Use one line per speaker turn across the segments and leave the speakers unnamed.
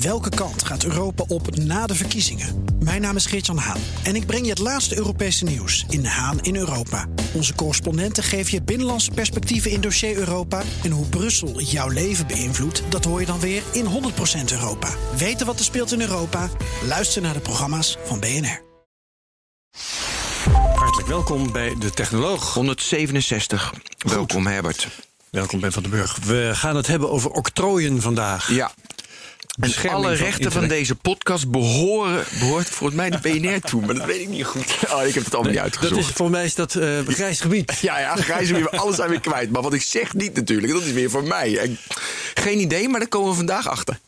Welke kant gaat Europa op na de verkiezingen? Mijn naam is Geert-Jan Haan en ik breng je het laatste Europese nieuws in Haan in Europa. Onze correspondenten geven je binnenlandse perspectieven in dossier Europa. En hoe Brussel jouw leven beïnvloedt, dat hoor je dan weer in 100% Europa. Weten wat er speelt in Europa? Luister naar de programma's van BNR.
Hartelijk welkom bij de Technoloog.
167. Welkom Herbert.
Welkom Ben van den Burg. We gaan het hebben over octrooien vandaag.
Ja. En alle rechten van, deze podcast behoren, behoort volgens mij de BNR toe. Maar dat weet ik niet goed. Oh, ik heb het allemaal niet uitgezocht.
Dat is, voor mij is dat uh, grijs gebied.
ja, ja, grijs gebied. Alles zijn we kwijt. Maar wat ik zeg niet natuurlijk. Dat is weer voor mij. En, geen idee, maar daar komen we vandaag achter.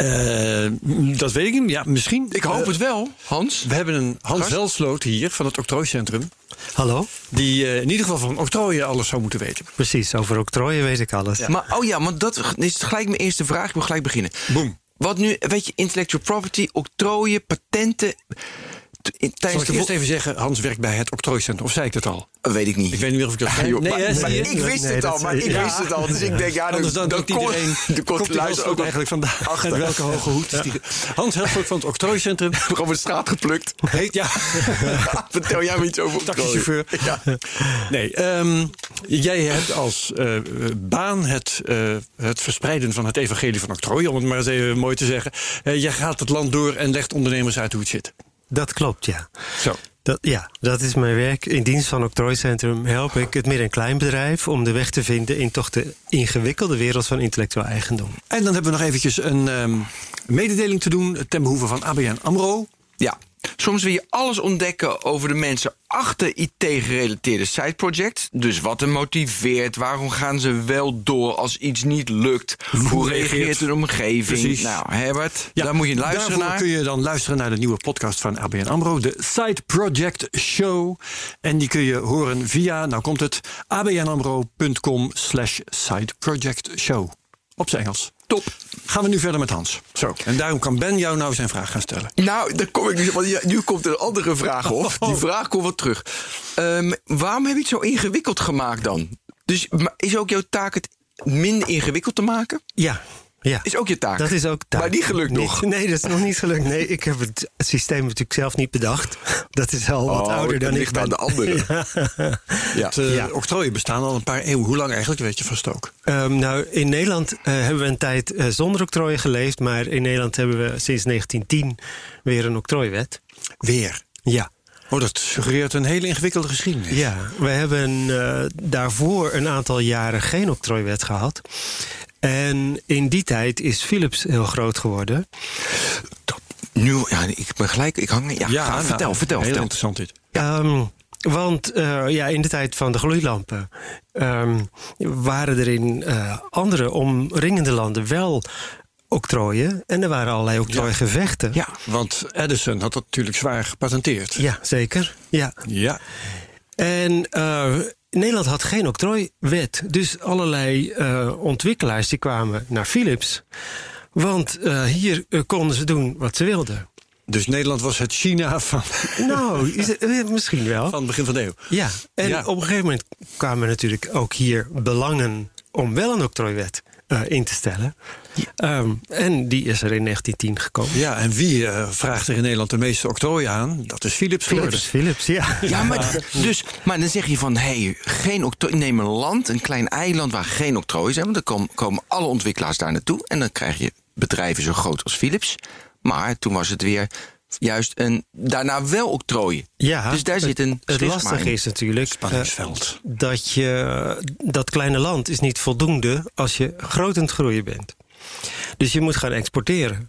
Uh, dat weet ik niet. Ja, misschien.
Ik hoop uh, het wel, Hans.
We hebben een Hans Welsloot hier van het Octrooicentrum.
Hallo.
Die uh, in ieder geval van octrooien alles zou moeten weten.
Precies, over octrooien weet ik alles.
Ja. Maar, oh ja, maar dat is gelijk mijn eerste vraag. Ik wil gelijk beginnen.
Boom.
Wat nu, weet je, intellectual property, octrooien, patenten.
Zal ik eerst even zeggen, Hans werkt bij het octrooicentrum. Of zei ik dat al?
Weet ik niet.
Ik weet niet meer of ik dat zei.
nee, maar, maar ik wist het al, maar ik ja. wist het al. Dus ik denk, ja, dan,
dan, dan kon iedereen de
komt luisteren
ook eigenlijk vandaag.
Achter
welke hoge hoed. Ja. Hans Helvoort van het octrooicentrum.
Over de straat geplukt.
Heet, ja.
Vertel jij me iets over
Taxichauffeur.
Ja.
Nee, um, jij hebt als uh, baan het, uh, het verspreiden van het evangelie van octrooien, om het maar eens even mooi te zeggen. Uh, jij gaat het land door en legt ondernemers uit hoe het zit.
Dat klopt, ja.
Zo.
Dat, ja, dat is mijn werk. In dienst van Octrooicentrum help ik het midden- en kleinbedrijf om de weg te vinden in toch de ingewikkelde wereld van intellectueel eigendom.
En dan hebben we nog eventjes een um, mededeling te doen ten behoeve van ABN Amro.
Ja, Soms wil je alles ontdekken over de mensen achter IT-gerelateerde side-projects. Dus wat hen motiveert, waarom gaan ze wel door als iets niet lukt? Hoe reageert de omgeving?
Precies.
Nou, Herbert, ja, daar moet je luisteren
daarvoor
naar.
kun je dan luisteren naar de nieuwe podcast van ABN AMRO, de Side Project Show. En die kun je horen via, nou komt het, abnamro.com slash sideprojectshow. Op zijn Engels.
Top.
Gaan we nu verder met Hans. Zo. En daarom kan Ben jou nou zijn vraag gaan stellen.
Nou, daar kom ik nu. Want nu komt er een andere vraag op. Die vraag komt wat terug. Um, waarom heb je het zo ingewikkeld gemaakt dan? Dus is ook jouw taak het minder ingewikkeld te maken?
Ja. Ja.
Is ook je taak.
Dat is ook taak.
Maar die gelukt
niet,
nog.
Nee, dat is nog niet gelukt. Nee, ik heb het systeem natuurlijk zelf niet bedacht. Dat is al wat
oh,
ouder dan
ligt
ik ben.
aan de anderen.
ja.
ja. Het, uh, ja. octrooien bestaan al een paar eeuwen. Hoe lang eigenlijk, weet je van Stook?
Um, nou, in Nederland uh, hebben we een tijd uh, zonder octrooien geleefd. Maar in Nederland hebben we sinds 1910 weer een octrooiwet.
Weer?
Ja.
Oh, dat suggereert een hele ingewikkelde geschiedenis.
Ja, we hebben uh, daarvoor een aantal jaren geen octrooiwet gehad. En in die tijd is Philips heel groot geworden.
Nu, ja, ik ben gelijk, ik hang. Ja,
ja
ga,
nou,
vertel, vertel.
Heel
vertel.
interessant dit.
Ja. Um, want uh, ja, in de tijd van de gloeilampen um, waren er in uh, andere omringende landen wel octrooien. En er waren allerlei octrooigevechten.
Ja, want Edison had dat natuurlijk zwaar gepatenteerd.
Ja, zeker. Ja.
ja.
En uh, Nederland had geen octrooiwet. Dus allerlei uh, ontwikkelaars die kwamen naar Philips. Want uh, hier uh, konden ze doen wat ze wilden.
Dus Nederland was het China van.
Nou, is het, misschien wel.
Van het begin van de eeuw.
Ja, en ja. op een gegeven moment kwamen natuurlijk ook hier belangen om wel een octrooiwet in te stellen. Ja. Um, en die is er in 1910 gekomen.
Ja, en wie uh, vraagt er in Nederland de meeste octrooien aan? Dat is Philips geworden.
Philips, ja.
Ja, maar, dus, maar dan zeg je van, hé, hey, geen octrooi. Neem een land, een klein eiland waar geen octrooien zijn. Want dan komen, komen alle ontwikkelaars daar naartoe. En dan krijg je bedrijven zo groot als Philips. Maar toen was het weer juist een daarna wel octrooien.
Ja,
dus daar
het,
zit een
Het lastige is natuurlijk
spanningsveld.
Uh, dat je dat kleine land is niet voldoende als je groot aan het groeien bent. Dus je moet gaan exporteren.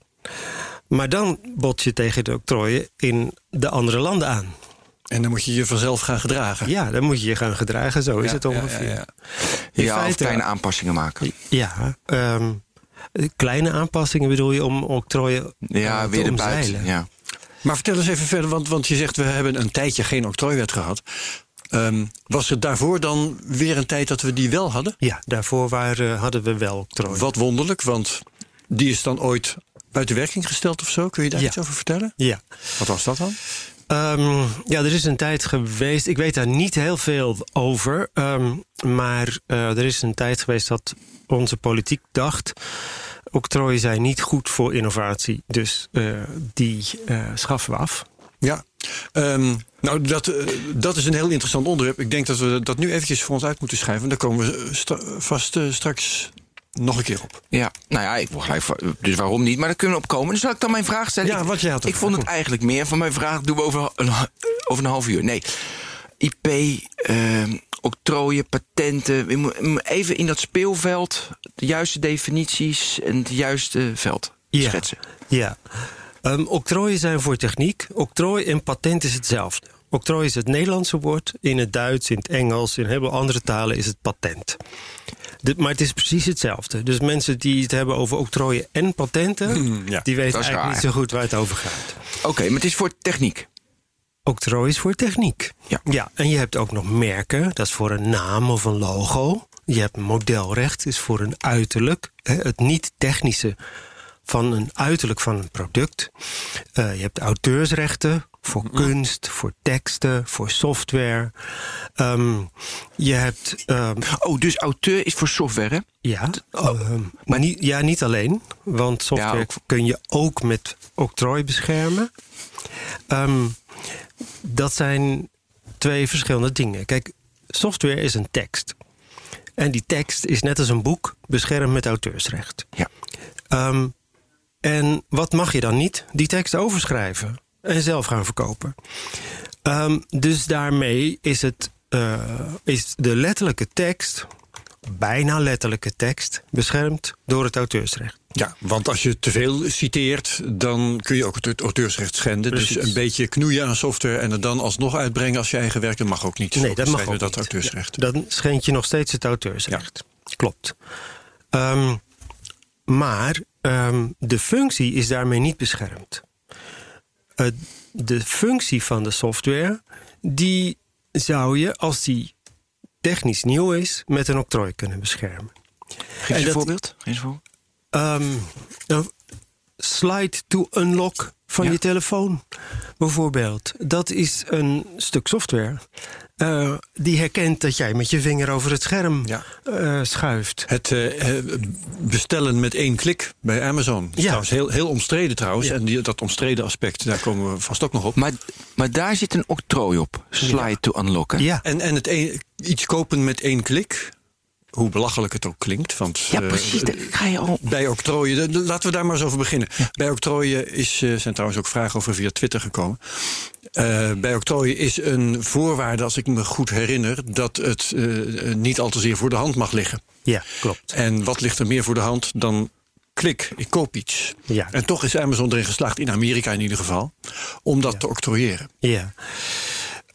Maar dan bot je tegen de octrooien in de andere landen aan.
En dan moet je je vanzelf gaan gedragen.
Ja, dan moet je je gaan gedragen. Zo is
ja,
het ongeveer.
Ja,
ja, ja. of kleine aanpassingen maken.
Ja, um, kleine aanpassingen bedoel je om octrooien
ja,
uh,
weer
te
de buiten,
omzeilen.
ja.
Maar vertel eens even verder, want, want je zegt we hebben een tijdje geen octrooiwet gehad. Um, was het daarvoor dan weer een tijd dat we die wel hadden?
Ja, daarvoor waren, hadden we wel octrooi.
Wat wonderlijk, want die is dan ooit buiten werking gesteld of zo. Kun je daar
ja.
iets over vertellen?
Ja.
Wat was dat dan?
Um, ja, er is een tijd geweest. Ik weet daar niet heel veel over. Um, maar uh, er is een tijd geweest dat onze politiek dacht octrooien zijn niet goed voor innovatie. Dus uh, die uh, schaffen we af.
Ja, um, nou dat, uh, dat is een heel interessant onderwerp. Ik denk dat we dat nu eventjes voor ons uit moeten schrijven. Daar komen we st vast straks nog een keer op.
Ja, nou ja, ik wil gelijk. Dus waarom niet? Maar daar kunnen we op komen. Dus zal ik dan mijn vraag stellen?
Ja, wat jij had.
Ik vond het eigenlijk meer van mijn vraag. Doen we over een, over een half uur. Nee. IP, uh, octrooien, patenten. Even in dat speelveld de juiste definities en het juiste veld
ja.
schetsen.
Ja. Um, octrooien zijn voor techniek. Octrooi en patent is hetzelfde. Octrooi is het Nederlandse woord. In het Duits, in het Engels, in heel veel andere talen is het patent. De, maar het is precies hetzelfde. Dus mensen die het hebben over octrooien en patenten...
Hmm, ja,
die weten eigenlijk niet zo goed waar het over gaat.
Oké, okay, maar het is voor techniek.
Octrooi is voor techniek.
Ja.
ja. En je hebt ook nog merken. Dat is voor een naam of een logo. Je hebt modelrecht, is voor een uiterlijk. Het niet-technische van een uiterlijk van een product. Uh, je hebt auteursrechten voor kunst, voor teksten, voor software. Um, je hebt. Um,
oh, dus auteur is voor software, hè?
Ja, oh. um, maar niet, ja, niet alleen. Want software ja, kun je ook met octrooi beschermen. dat zijn twee verschillende dingen. Kijk, software is een tekst. En die tekst is net als een boek beschermd met auteursrecht.
Ja.
Um, en wat mag je dan niet? Die tekst overschrijven en zelf gaan verkopen. Um, dus daarmee is, het, uh, is de letterlijke tekst, bijna letterlijke tekst, beschermd door het auteursrecht.
Ja, want als je te veel citeert, dan kun je ook het auteursrecht schenden. Precies. Dus een beetje knoeien aan software en het dan alsnog uitbrengen als je eigen werk, dat mag ook niet.
Nee, dat mag ook
dat
niet.
auteursrecht.
Ja, dan schend je nog steeds het auteursrecht. Ja. Klopt. Um, maar um, de functie is daarmee niet beschermd. Uh, de functie van de software, die zou je, als die technisch nieuw is, met een octrooi kunnen beschermen.
Geef je een voorbeeld? Geef
um, slide to unlock van
Ja.
je telefoon, bijvoorbeeld. Dat is een stuk software. Uh, die herkent dat jij met je vinger over het scherm
Ja.
uh, schuift.
Het uh, bestellen met één klik bij Amazon. is
Ja.
Trouwens, heel, heel omstreden trouwens.
Ja.
En die, dat omstreden aspect, daar komen we vast ook nog op.
Maar, maar daar zit een octrooi op. Slide to unlocken.
Ja,
En, en het een- iets kopen met één klik, hoe belachelijk het ook klinkt. Want,
Ja,
eh,
precies. Daar ga je al.
Bij octrooien, de- de- laten we daar maar eens over beginnen. Bij octrooien is, eh, zijn trouwens ook vragen over via Twitter gekomen. Eh, bij octrooien is een voorwaarde, als ik me goed herinner, dat het niet al te zeer voor de hand mag liggen.
ja klopt.
En wat ligt er meer voor de hand dan klik, ik koop iets.
Ja.
En toch is Amazon erin geslaagd, in Amerika in ieder geval, om dat te octrooieren.
Ja.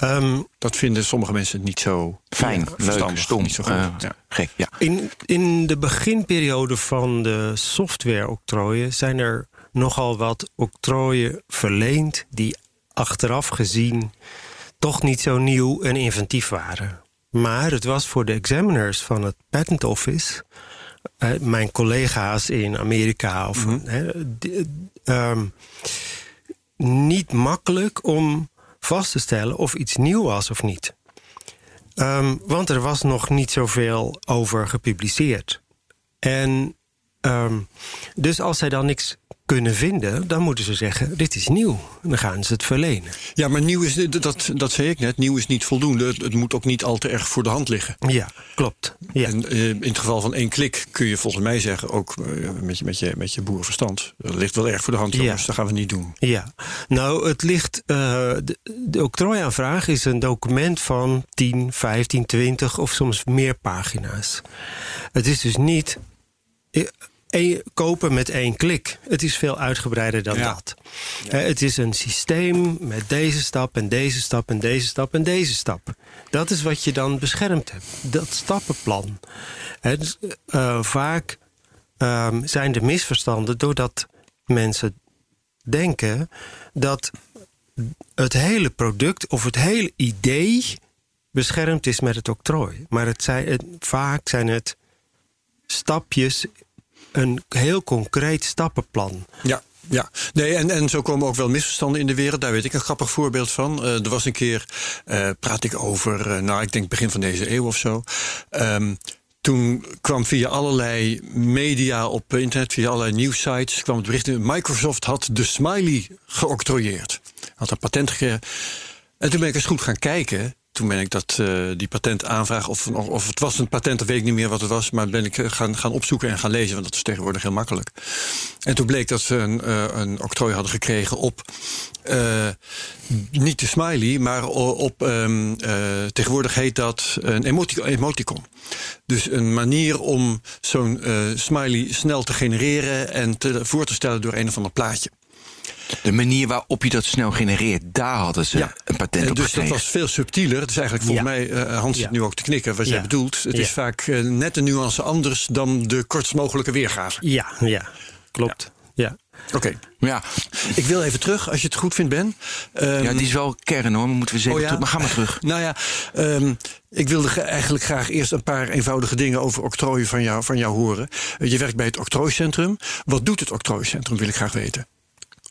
Um,
Dat vinden sommige mensen niet zo
Fijn,
ja,
leuk, stom.
Niet zo goed.
eh,
ja.
Gek, ja.
in, in de beginperiode van de software-octrooien zijn er nogal wat octrooien verleend die achteraf gezien toch niet zo nieuw en inventief waren. Maar het was voor de examiners van het Patent Office, eh, mijn collega's in Amerika, of, hè, die- ehm, niet makkelijk om vast te stellen of iets nieuw was of niet. Ehm, want er was nog niet zoveel over gepubliceerd. En ehm, dus als zij dan niks kunnen vinden, dan moeten ze zeggen: dit is nieuw. En dan gaan ze het verlenen.
Ja, maar nieuw is, dat, dat zei ik net, nieuw is niet voldoende. Het, het moet ook niet al te erg voor de hand liggen.
Ja, klopt. Ja.
En eh, in het geval van één klik kun je volgens mij zeggen, ook eh, met, je, met, je, met je boerenverstand. Dat ligt wel erg voor de hand,
Ja.
jongens, dat gaan we niet doen.
Ja, nou, het ligt. eh, de, de octrooiaanvraag is een document van 10, 15, 20 of soms meer pagina's. Het is dus niet. Eh, kopen met één klik. Het is veel uitgebreider dan
Ja.
dat. Eh, het is een systeem met deze stap en deze stap en deze stap en deze stap. Dat is wat je dan beschermd hebt. Dat stappenplan. Eh, dus, eh, vaak ehm, zijn er misverstanden doordat mensen denken dat het hele product of het hele idee beschermd is met het octrooi. Maar het zijn, het, vaak zijn het stapjes, een heel concreet stappenplan.
Ja, ja. Nee, en, en zo komen ook wel misverstanden in de wereld. Daar weet ik een grappig voorbeeld van. Eh, er was een keer, eh, praat ik over, eh, nou, ik denk begin van deze eeuw of zo. Ehm, toen kwam via allerlei media op internet, via allerlei nieuwsites, kwam het bericht: Microsoft had de smiley geoctrooieerd. Had een patent gekregen. En toen ben ik eens goed gaan kijken. Toen ben ik dat, uh, die patentaanvraag, of, of het was een patent, dat weet ik niet meer wat het was, maar ben ik gaan, gaan opzoeken en gaan lezen, want dat is tegenwoordig heel makkelijk. En toen bleek dat ze een, uh, een octrooi hadden gekregen op niet de smiley, maar op um, tegenwoordig heet dat een emoticon. Dus een manier om zo'n smiley snel te genereren en te, voor te stellen door een of ander plaatje.
De manier waarop je dat snel genereert, daar hadden ze
ja.
een patent op
Dus
gekregen.
dat was veel subtieler. Het is eigenlijk volgens
Ja.
mij, uh, Hans zit nu ook te knikken, wat jij bedoelt. Het
Ja.
is vaak uh, net een nuance anders dan de kortst mogelijke weergave.
Ja, ja, klopt. Ja.
Oké,
Ja,
ik wil even terug, als je het goed vindt, Ben. Ehm,
ja, die is wel kern hoor, maar moeten we zeker
Oh ja?
terug. Maar ga maar terug.
Nou ja, ehm, ik wilde ge- eigenlijk graag eerst een paar eenvoudige dingen over octrooien van jou, van jou horen. Eh, je werkt bij het octrooicentrum. Wat doet het octrooicentrum, wil ik graag weten.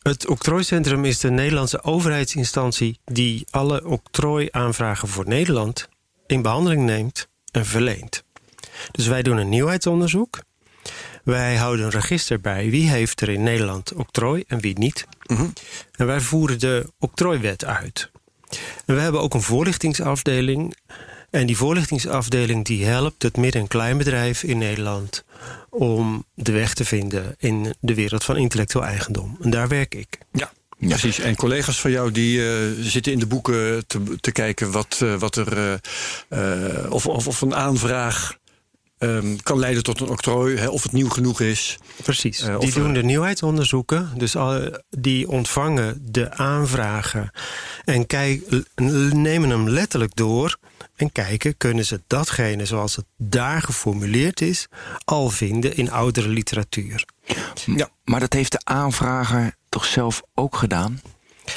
Het octrooicentrum is de Nederlandse overheidsinstantie die alle octrooiaanvragen voor Nederland in behandeling neemt en verleent. Dus wij doen een nieuwheidsonderzoek. Wij houden een register bij wie heeft er in Nederland octrooi en wie niet. En wij voeren de octrooiwet uit. En we hebben ook een voorlichtingsafdeling. En die voorlichtingsafdeling die helpt het midden- en kleinbedrijf in Nederland om de weg te vinden in de wereld van intellectueel eigendom. En daar werk ik.
Ja.
Ja.
Precies. En collega's van jou die eh, zitten in de boeken te, te kijken wat, eh, wat er. eh, eh, of, of, of een aanvraag ehm, kan leiden tot een octrooi, hè, of het nieuw genoeg is.
Precies.
Eh,
die
er-
doen de nieuwheidsonderzoeken. Dus al, die ontvangen de aanvragen en kijk, nemen hem letterlijk door. En kijken, kunnen ze datgene zoals het daar geformuleerd is, al vinden in oudere literatuur.
Ja.
Maar dat heeft de aanvrager toch zelf ook gedaan?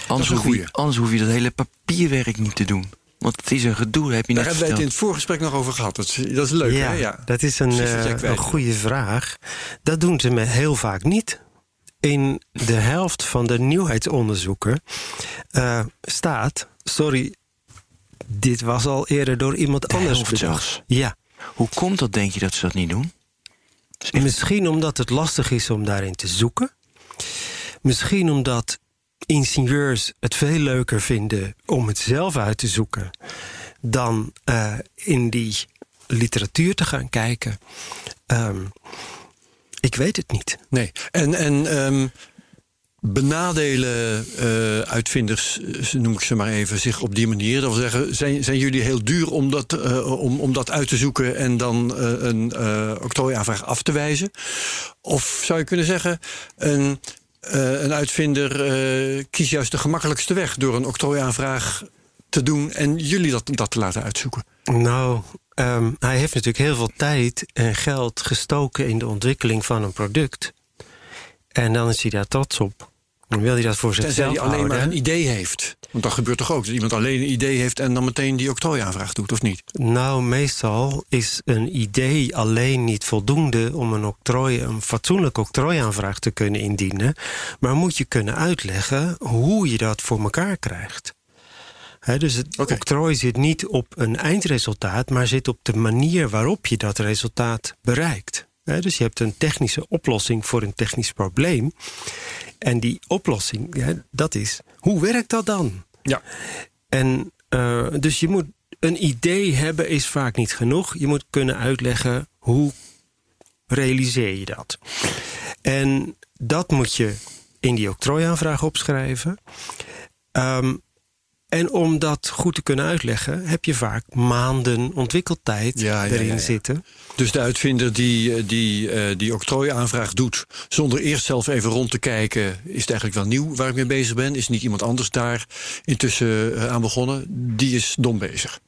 Anders,
een
hoef, je, anders hoef je dat hele papierwerk niet te doen. Want het is een gedoe, heb je
Daar
net
hebben wij het in het voorgesprek nog over gehad. Dat is, dat is leuk, hè? Ja.
dat is een, eh, een goede vraag. Dat doen ze me heel vaak niet. In de helft van de nieuwheidsonderzoeken eh, staat... Sorry, dit was al eerder door iemand
De
anders
helft
bedacht.
zelfs.
Ja,
Hoe komt dat, denk je, dat ze dat niet doen?
Misschien omdat het lastig is om daarin te zoeken. Misschien omdat ingenieurs het veel leuker vinden om het zelf uit te zoeken dan eh, in die literatuur te gaan kijken. Ehm, ik weet het niet.
Nee. En, en ehm, benadelen eh, uitvinders, eh, noem ik ze maar even, zich op die manier? Dat wil zeggen, zijn, zijn jullie heel duur om dat, om, om dat uit te zoeken en dan een octrooiaanvraag af te wijzen? Of zou je kunnen zeggen, een, eh, een uitvinder eh, kiest juist de gemakkelijkste weg door een octrooiaanvraag te doen en jullie dat, dat te laten uitzoeken?
Nou, ehm, hij heeft natuurlijk heel veel tijd en geld gestoken in de ontwikkeling van een product. En dan is hij daar trots op. Dan wil hij dat voor
Tenzij
zichzelf
hij alleen
houden.
maar een idee heeft. Want dat gebeurt toch ook? Dat iemand alleen een idee heeft en dan meteen die octrooiaanvraag doet, of niet?
Nou, meestal is een idee alleen niet voldoende om een octrooi, een fatsoenlijke octrooiaanvraag te kunnen indienen. Maar moet je kunnen uitleggen hoe je dat voor elkaar krijgt. Dus het octrooi zit niet op een eindresultaat, maar zit op de manier waarop je dat resultaat bereikt. Dus je hebt een technische oplossing voor een technisch probleem. En die oplossing, dat is, hoe werkt dat dan?
Ja.
En eh, dus je moet een idee hebben is vaak niet genoeg. Je moet kunnen uitleggen hoe realiseer je dat. En dat moet je in die octrooiaanvraag opschrijven. Ehm, en om dat goed te kunnen uitleggen, heb je vaak maanden ontwikkeltijd
Ja,
erin
ja, ja.
zitten.
Dus de uitvinder die eh, die, eh, die octrooiaanvraag doet... zonder eerst zelf even rond te kijken... is het eigenlijk wel nieuw waar ik mee bezig ben? Is niet iemand anders daar intussen eh, aan begonnen? Die is dom bezig.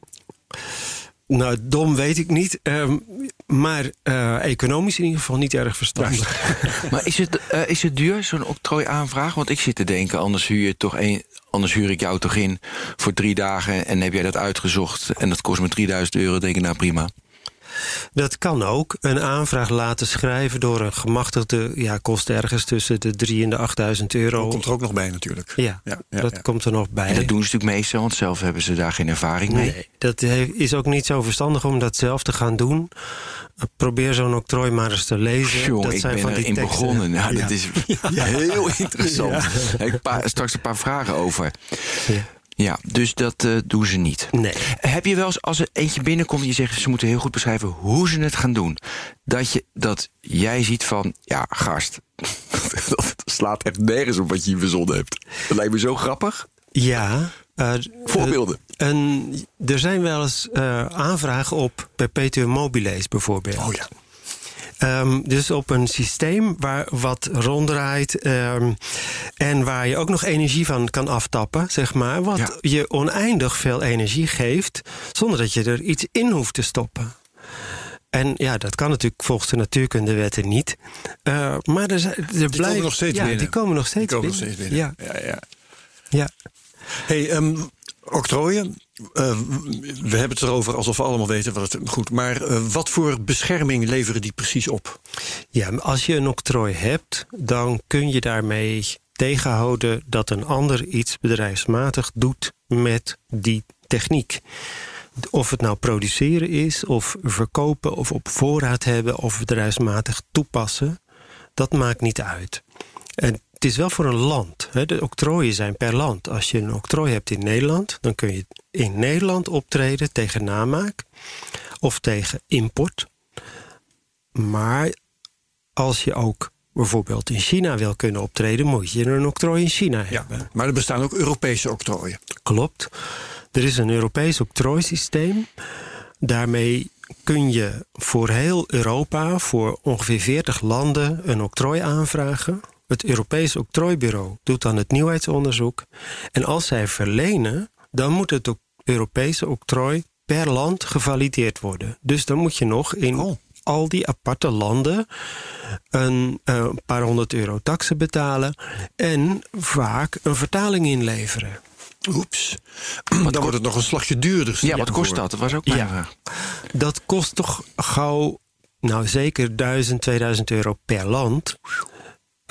Nou, dom weet ik niet. ehm, maar eh, economisch in ieder geval niet erg verstandig.
Maar is het, is het duur, zo'n octrooiaanvraag? Want ik zit te denken, anders huur, je toch een, anders huur ik jou toch in voor drie dagen... en heb jij dat uitgezocht en dat kost me 3000 euro. denk ik, nou prima.
Dat kan ook. Een aanvraag laten schrijven door een gemachtigde... ja, kost ergens tussen de 3 en de 8000 euro.
Dat komt er ook nog bij natuurlijk.
Ja,
Ja, ja,
dat
ja.
komt er nog bij.
En dat doen ze natuurlijk meestal, want zelf hebben ze daar geen ervaring mee.
Nee, dat is ook niet zo verstandig om dat zelf te gaan doen. Probeer zo'n octrooi maar eens te lezen.
Jong,
dat
ik
zijn
ben
van die
erin
teksten.
begonnen. Nou,
Ja.
Dat is heel interessant. Ik straks een paar vragen over.
Ja.
Dus dat eh, doen ze niet.
Nee.
Heb je wel eens, als er eentje binnenkomt... je zegt, ze moeten heel goed beschrijven hoe ze het gaan doen... dat, je, dat jij ziet van, ja, gast... dat slaat echt nergens op wat je hier verzonnen hebt. Dat lijkt me zo grappig.
Ja. uh,
Voorbeelden.
uh, en er zijn wel eens uh, aanvragen op perpetuum mobiles bijvoorbeeld.
Oh ja.
Um, dus op een systeem waar wat ronddraait um, en waar je ook nog energie van kan aftappen, zeg maar. Wat
Ja.
je oneindig veel energie geeft, zonder dat je er iets in hoeft te stoppen. En ja, dat kan natuurlijk volgens de natuurkundewetten niet. Uh, maar er, zijn- er
Die
blijven
komen nog steeds
ja,
binnen.
Die komen nog
Die
steeds
komen nog
binnen.
steeds binnen.
Ja,
ja, ja.
ja.
Hey, ehm, octrooien. Eh, we hebben het erover alsof we allemaal weten wat het goed. Maar eh, wat voor bescherming leveren die precies op?
Ja, als je een octrooi hebt, dan kun je daarmee tegenhouden dat een ander iets bedrijfsmatig doet met die techniek. Of het nou produceren is, of verkopen, of op voorraad hebben, of bedrijfsmatig toepassen, dat maakt niet uit. En het is wel voor een land. Hè. De octrooien zijn per land. Als je een octrooi hebt in Nederland, dan kun je in Nederland optreden tegen namaak of tegen import. Maar als je ook bijvoorbeeld in China wil kunnen optreden, moet je een octrooi in China hebben.
Maar er bestaan ook Europese octrooien.
Klopt. Er is een Europees octrooisysteem. Daarmee kun je voor heel Europa, voor ongeveer 40 landen, een octrooi aanvragen. Het Europees Octrooibureau doet dan het nieuwheidsonderzoek. En als zij verlenen, dan moet het Europese octrooi per land gevalideerd worden. Dus dan moet je nog in
Oh.
al die aparte landen een uh, paar honderd euro taxen betalen en vaak een vertaling inleveren.
Oeps. Maar dan wordt het nog een slagje duurder.
Ja, wat kost dat? Dat was ook mijn
Ja.
vraag.
Dat kost toch gauw, nou zeker 1000, 2000 euro per land.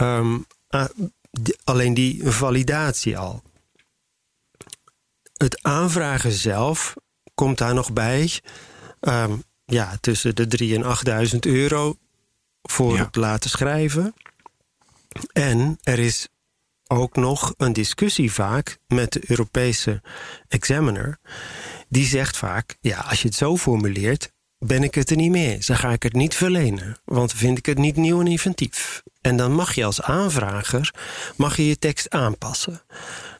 Um, uh, die, alleen die validatie al. Het aanvragen zelf komt daar nog bij. Um, ja, tussen de 3 en 8000 euro voor
Ja.
het laten schrijven. En er is ook nog een discussie vaak met de Europese examiner. Die zegt vaak: ja, als je het zo formuleert, ben ik het er niet mee eens. Dan ga ik het niet verlenen, want vind ik het niet nieuw en inventief. En dan mag je als aanvrager mag je, je tekst aanpassen.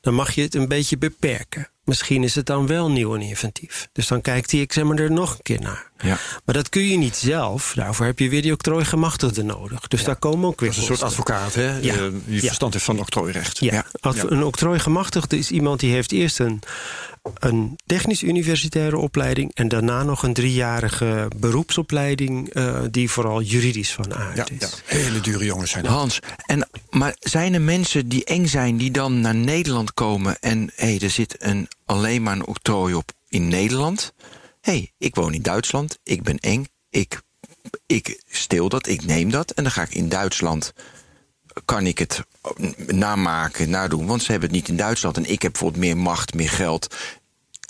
Dan mag je het een beetje beperken. Misschien is het dan wel nieuw en inventief. Dus dan kijkt die examiner er nog een keer naar.
Ja.
Maar dat kun je niet zelf. Daarvoor heb je weer die octrooigemachtigde nodig. Dus daar komen ook weer
Dat is een soort advocaat, hè?
Ja.
Eh, die
Ja.
verstand heeft van octrooirecht.
Ja, een octrooigemachtigde is iemand die heeft eerst een, een technisch universitaire opleiding en daarna nog een driejarige beroepsopleiding eh, die vooral juridisch van aard
Ja,
is.
ja. Hele dure jongens zijn dat.
Hans, en, maar zijn er mensen die eng zijn die dan naar Nederland komen en hé, er zit een, alleen maar een octrooi op in Nederland? Hé, hey, ik woon in Duitsland, ik ben eng, ik, ik steel dat, ik neem dat en dan ga ik in Duitsland. Kan ik het namaken, nadoen? Want ze hebben het niet in Duitsland. En ik heb bijvoorbeeld meer macht, meer geld,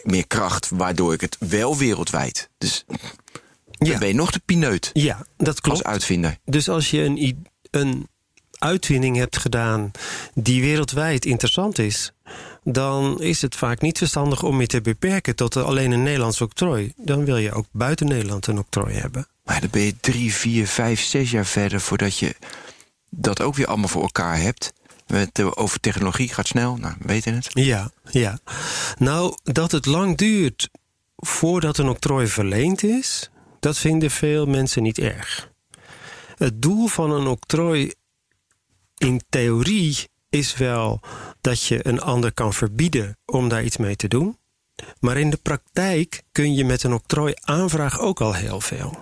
meer kracht, waardoor ik het wel wereldwijd. Dus
Ja.
dan ben je nog de pineut
Ja, dat
als
klopt.
uitvinder.
Dus als je een, een uitvinding hebt gedaan die wereldwijd interessant is, dan is het vaak niet verstandig om je te beperken tot alleen een Nederlands octrooi. Dan wil je ook buiten Nederland een octrooi hebben.
Maar dan ben je drie, vier, vijf, zes jaar verder voordat je dat ook weer allemaal voor elkaar hebt. Met, eh, over technologie gaat snel, nou, we weten het.
Ja, ja. Nou, dat het lang duurt voordat een octrooi verleend is, dat vinden veel mensen niet erg. Het doel van een octrooi in theorie is wel dat je een ander kan verbieden om daar iets mee te doen. Maar in de praktijk kun je met een octrooi-aanvraag ook al heel veel.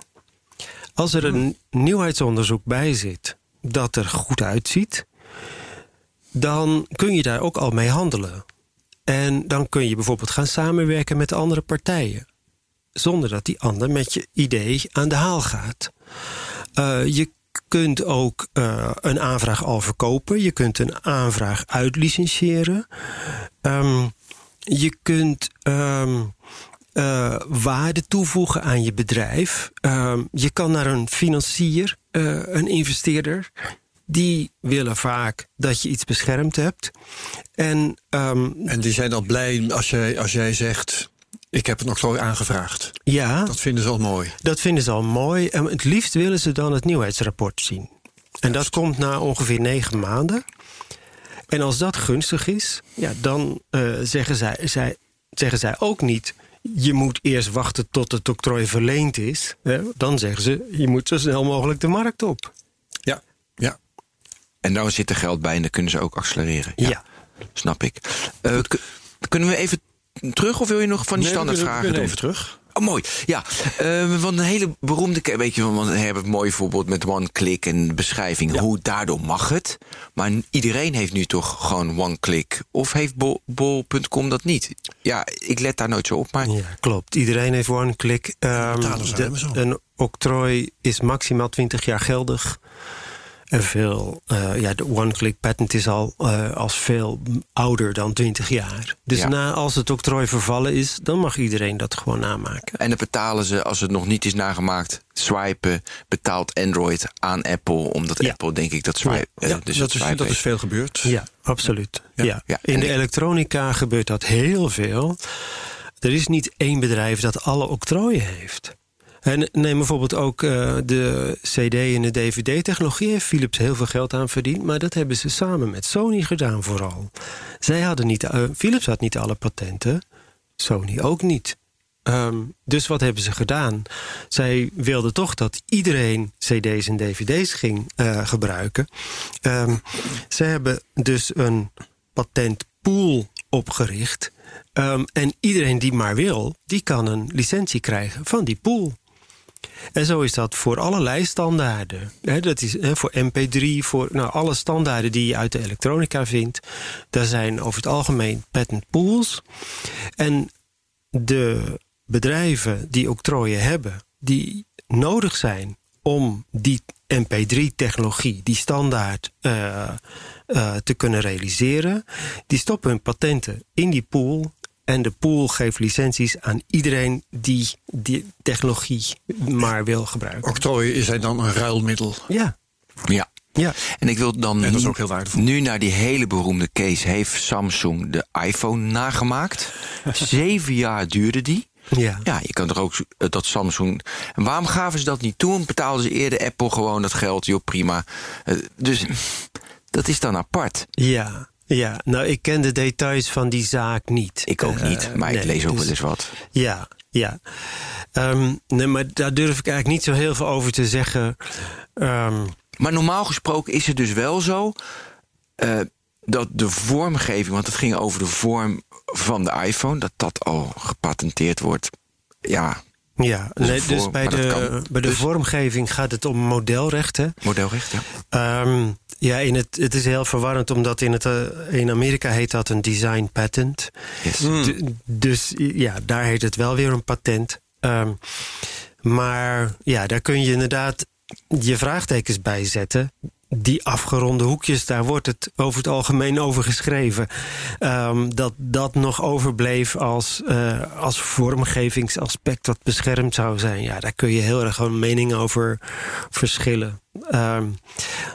Als er een nieuwheidsonderzoek bij zit dat er goed uitziet, dan kun je daar ook al mee handelen. En dan kun je bijvoorbeeld gaan samenwerken met andere partijen. zonder dat die ander met je idee aan de haal gaat. Uh, je kunt ook uh, een aanvraag al verkopen. Je kunt een aanvraag uitlicentiëren. Um, je kunt um, uh, waarde toevoegen aan je bedrijf. Um, je kan naar een financier, uh, een investeerder. Die willen vaak dat je iets beschermd hebt. En,
en die zijn dan blij als jij, als jij zegt. Ik heb het nog zo aangevraagd.
Ja.
Dat vinden ze al mooi.
Dat vinden ze al mooi. En het liefst willen ze dan het nieuwheidsrapport zien. En dat komt na ongeveer negen maanden. En als dat gunstig is, ja, dan uh, zeggen, zij, zij, zeggen zij ook niet... je moet eerst wachten tot het octrooi verleend is. Hè? Dan zeggen ze, je moet zo snel mogelijk de markt op.
Ja, ja.
En dan zit er geld bij en dan kunnen ze ook accelereren.
Ja. ja.
Snap ik. Uh, kunnen we even terug of wil je nog van die
nee,
standaardvragen
even terug.
Oh, mooi. Ja, uh, want een hele beroemde... Weet je, want we hebben een mooi voorbeeld met one-click en beschrijving. Ja. Hoe daardoor mag het. Maar iedereen heeft nu toch gewoon one-click. Of heeft bol.com dat niet? Ja, ik let daar nooit zo op, maar...
Ja, klopt. Iedereen heeft one-click. Um, een octrooi is maximaal 20 jaar geldig. En veel, uh, ja, de one-click patent is al uh, als veel ouder dan 20 jaar. Dus
Ja.
na, als het octrooi vervallen is, dan mag iedereen dat gewoon namaken.
En dan betalen ze, als het nog niet is nagemaakt, swipen, betaalt Android aan Apple. Omdat
Ja.
Apple, denk ik, dat swipe.
Ja,
eh, dus
dat, is, dat is veel gebeurd.
Ja, absoluut.
Ja.
In de
ik-
elektronica gebeurt dat heel veel. Er is niet één bedrijf dat alle octrooien heeft. En neem bijvoorbeeld ook eh, de CD- en de DVD-technologie. Heeft Philips heel veel geld aan verdiend. Maar dat hebben ze samen met Sony gedaan vooral. Zij hadden niet, eh, Philips had niet alle patenten. Sony ook niet. Ehm, dus wat hebben ze gedaan? Zij wilden toch dat iedereen CD's en DVD's ging eh, gebruiken. Ehm, ze hebben dus een patentpool opgericht. Ehm, en iedereen die maar wil, die kan een licentie krijgen van die pool. En zo is dat voor allerlei standaarden. Dat is voor MP3, voor nou, alle standaarden die je uit de elektronica vindt. Daar zijn over het algemeen patent pools. En de bedrijven die octrooien hebben, die nodig zijn om die MP3-technologie, die standaard, eh, eh, te kunnen realiseren, die stoppen hun patenten in die pool. En de pool geeft licenties aan iedereen die die technologie maar wil gebruiken.
Octrooien zijn dan een ruilmiddel.
Ja,
Ja.
ja.
En ik wil dan
En dat is
nu-
ook heel waardevol.
nu naar die hele beroemde case. Heeft Samsung de iPhone nagemaakt? Zeven jaar duurde die.
ja.
Ja, je kan toch ook eh, dat Samsung. En waarom gaven ze dat niet toen? Betaalden ze eerder Apple gewoon dat geld? Joh, prima. Eh, dus dat is dan apart.
Ja, ja, nou ik ken de details van die zaak niet.
Ik ook
Eh,
niet, maar ik lees ook
dus-
wel eens wat.
Ja, ja. Ehm, nee, maar daar durf ik eigenlijk niet zo heel veel over te zeggen. Ehm,
Maar normaal gesproken is het dus wel zo eh, dat de vormgeving, want het ging over de vorm van de iPhone, dat dat al gepatenteerd wordt. Ja,
ja,
Dus
nee, dus bij de, bij de
Dus-
vormgeving gaat het om modelrechten.
modelrecht, ja.
Ehm, ja, in het, het is heel verwarrend, omdat in, het, eh, in Amerika heet dat een design patent.
Yes.
D- dus ja, daar heet het wel weer een patent. Ehm, maar ja, daar kun je inderdaad je vraagtekens bij zetten. Die afgeronde hoekjes, daar wordt het over het algemeen over geschreven. Ehm, dat dat nog overbleef als, eh, als vormgevingsaspect dat beschermd zou zijn. Ja, daar kun je heel erg gewoon mening over verschillen. Ehm,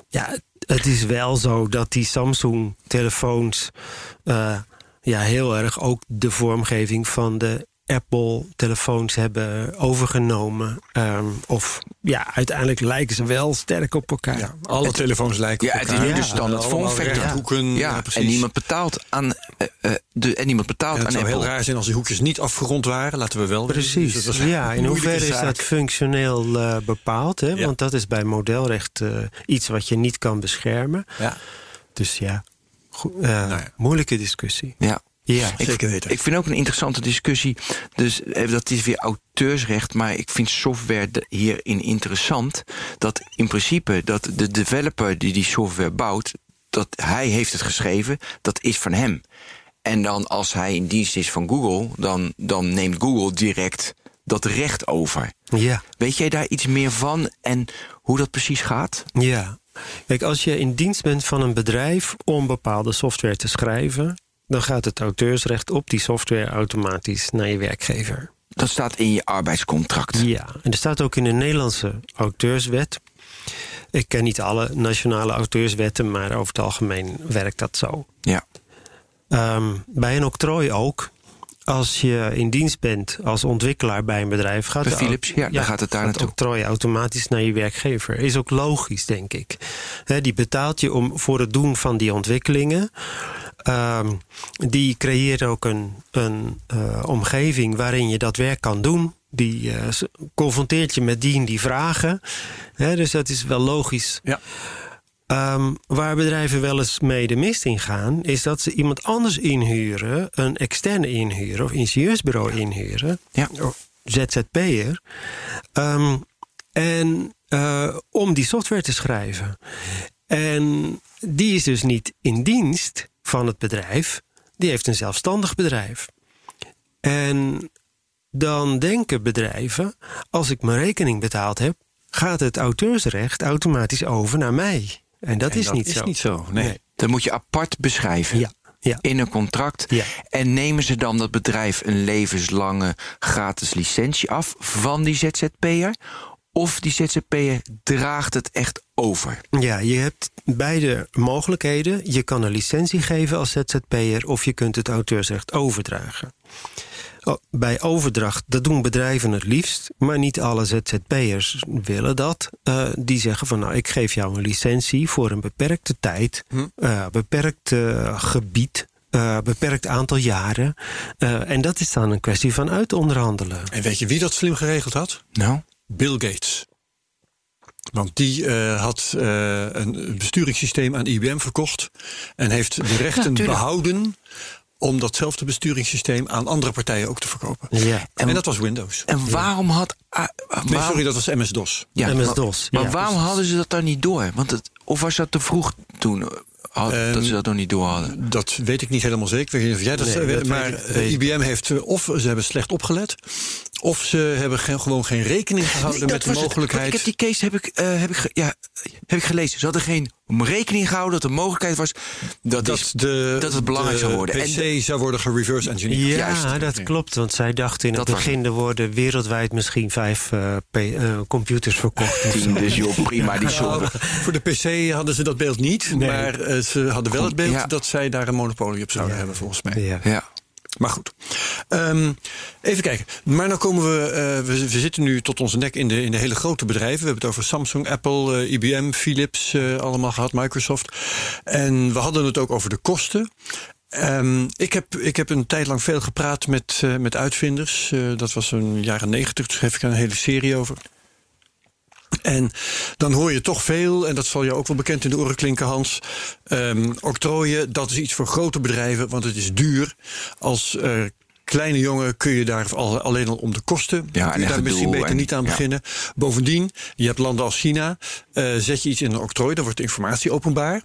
ja, het is wel zo dat die Samsung-telefoons eh, ja, heel erg ook de vormgeving van de Apple-telefoons hebben overgenomen. Ehm, of ja, uiteindelijk lijken ze wel sterk op elkaar.
Ja, alle telefoons lijken
Ja,
op
het is
elkaar.
nu de standaard vormfactor.
rechthoeken.
Ja,
precies.
en niemand betaalt aan, eh, eh, de, en niemand betaalt
En het
aan
zou heel
Apple.
raar zijn als die hoekjes niet afgerond waren. Laten we wel.
Precies.
Dus dat is een
ja, in hoeverre is dat functioneel eh, bepaald? Hè?
Ja.
Want dat is bij modelrecht eh, iets wat je niet kan beschermen.
Ja,
Dus ja, eh,
Nou ja.
moeilijke discussie.
Ja.
Ja,
Ik,
zeker weten.
ik vind ook een interessante discussie. Dus eh, dat is weer auteursrecht, maar ik vind software hierin interessant. Dat in principe dat de developer die die software bouwt, dat hij heeft het geschreven, dat is van hem. En dan als hij in dienst is van Google, dan, dan neemt Google direct dat recht over.
Ja.
Weet jij daar iets meer van en hoe dat precies gaat?
Ja. Kijk, als je in dienst bent van een bedrijf om bepaalde software te schrijven, dan gaat het auteursrecht op die software automatisch naar je werkgever.
Dat staat in je arbeidscontract.
Ja, en er staat ook in de Nederlandse auteurswet. Ik ken niet alle nationale auteurswetten, maar over het algemeen werkt dat zo.
Ja.
Ehm, bij een octrooi ook. Als je in dienst bent als ontwikkelaar bij een bedrijf, gaat de
Philips, ja, dan gaat het daar naartoe.
octrooi automatisch naar je werkgever. Is ook logisch, denk ik. Die betaalt je om, voor het doen van die ontwikkelingen. Ehm, die creëert ook een, een eh, omgeving waarin je dat werk kan doen. Die eh, confronteert je met die en die vragen. Dus dat is wel logisch.
Ja.
Ehm, waar bedrijven wel eens mee de mist in gaan, is dat ze iemand anders inhuren, een externe inhuren of ingenieursbureau inhuren,
Ja.
of ZZP'er, Ehm, en eh, om die software te schrijven. En die is dus niet in dienst van het bedrijf, die heeft een zelfstandig bedrijf. En dan denken bedrijven, als ik mijn rekening betaald heb, gaat het auteursrecht automatisch over naar mij. En dat
En
is
dat
niet
is
zo.
niet zo, nee.
Dat moet je apart beschrijven.
Ja, ja.
In een contract.
Ja.
En nemen ze dan dat bedrijf een levenslange gratis licentie af van die ZZP'er? Of die ZZP'er draagt het echt over?
Ja, je hebt beide mogelijkheden. Je kan een licentie geven als ZZP'er of je kunt het auteursrecht overdragen. Oh, Bij overdracht, dat doen bedrijven het liefst, maar niet alle ZZP'ers willen dat. Eh, die zeggen van nou, ik geef jou een licentie voor een beperkte tijd, eh, beperkt eh, gebied, eh, beperkt aantal jaren. Eh, en dat is dan een kwestie van uitonderhandelen.
En weet je wie dat slim geregeld had?
Nou,
Bill Gates. Want die eh, had eh, een besturingssysteem aan IBM verkocht. En heeft de rechten behouden om datzelfde besturingssysteem aan andere partijen ook te verkopen.
Ja.
En, dat was Windows.
en waarom had. ah,
Nee,
waarom-
sorry, dat was MS-DOS.
Ja,
MS-DOS,
Maar,
ja,
maar waarom hadden ze dat dan niet door? Want het, of was dat te vroeg toen eh, had-
Ehm,
dat ze dat nog niet door hadden?
Dat weet ik niet helemaal zeker. Of jij dat,
Nee,
weet,
dat
maar
weet ik-
eh,
weet
IBM heeft eh, of ze hebben slecht opgelet, of ze hebben geen- gewoon geen rekening gehouden
Nee,
met de
dat het.
Mogelijkheid.
Ik heb die case heb ik, eh, heb ik, ja, heb ik gelezen. Ze hadden geen rekening gehouden dat er mogelijkheid was. Dat,
dat,
is,
de,
dat het belangrijk
de
zou worden. En
PC zou worden gereverse engineered.
Ja,
Juist.
dat klopt. Want zij dachten in het
Dat
begin... er worden wereldwijd misschien vijf eh, P- eh, computers verkocht.
tien, dus joh, prima, die
Nou,
zorgen.
voor de PC hadden ze dat beeld niet,
Nee.
maar eh, ze hadden wel het beeld
Ja.
dat zij daar een monopolie op zouden hebben, volgens mij.
Ja.
Ja.
Maar goed. Ehm, even kijken. Maar nou komen we, eh, we. Zitten nu tot onze nek in de, in de hele grote bedrijven. We hebben het over Samsung, Apple, eh, IBM, Philips eh, allemaal gehad, Microsoft. En we hadden het ook over de kosten. Ehm, ik, heb, ik heb een tijd lang veel gepraat met, met uitvinders. Dat was een jaren negentig, dus schreef ik een hele serie over. En dan hoor je toch veel, en dat zal je ook wel bekend in de oren klinken, Hans. ehm, octrooien, dat is iets voor grote bedrijven, want het is duur. Als eh, kleine jongen kun je daar al, alleen al om de kosten.
Ja,
kun je
en
daar misschien beter
en-
niet aan
ja.
beginnen. Bovendien, je hebt landen als China. eh, zet je iets in een octrooi, dan wordt de informatie openbaar.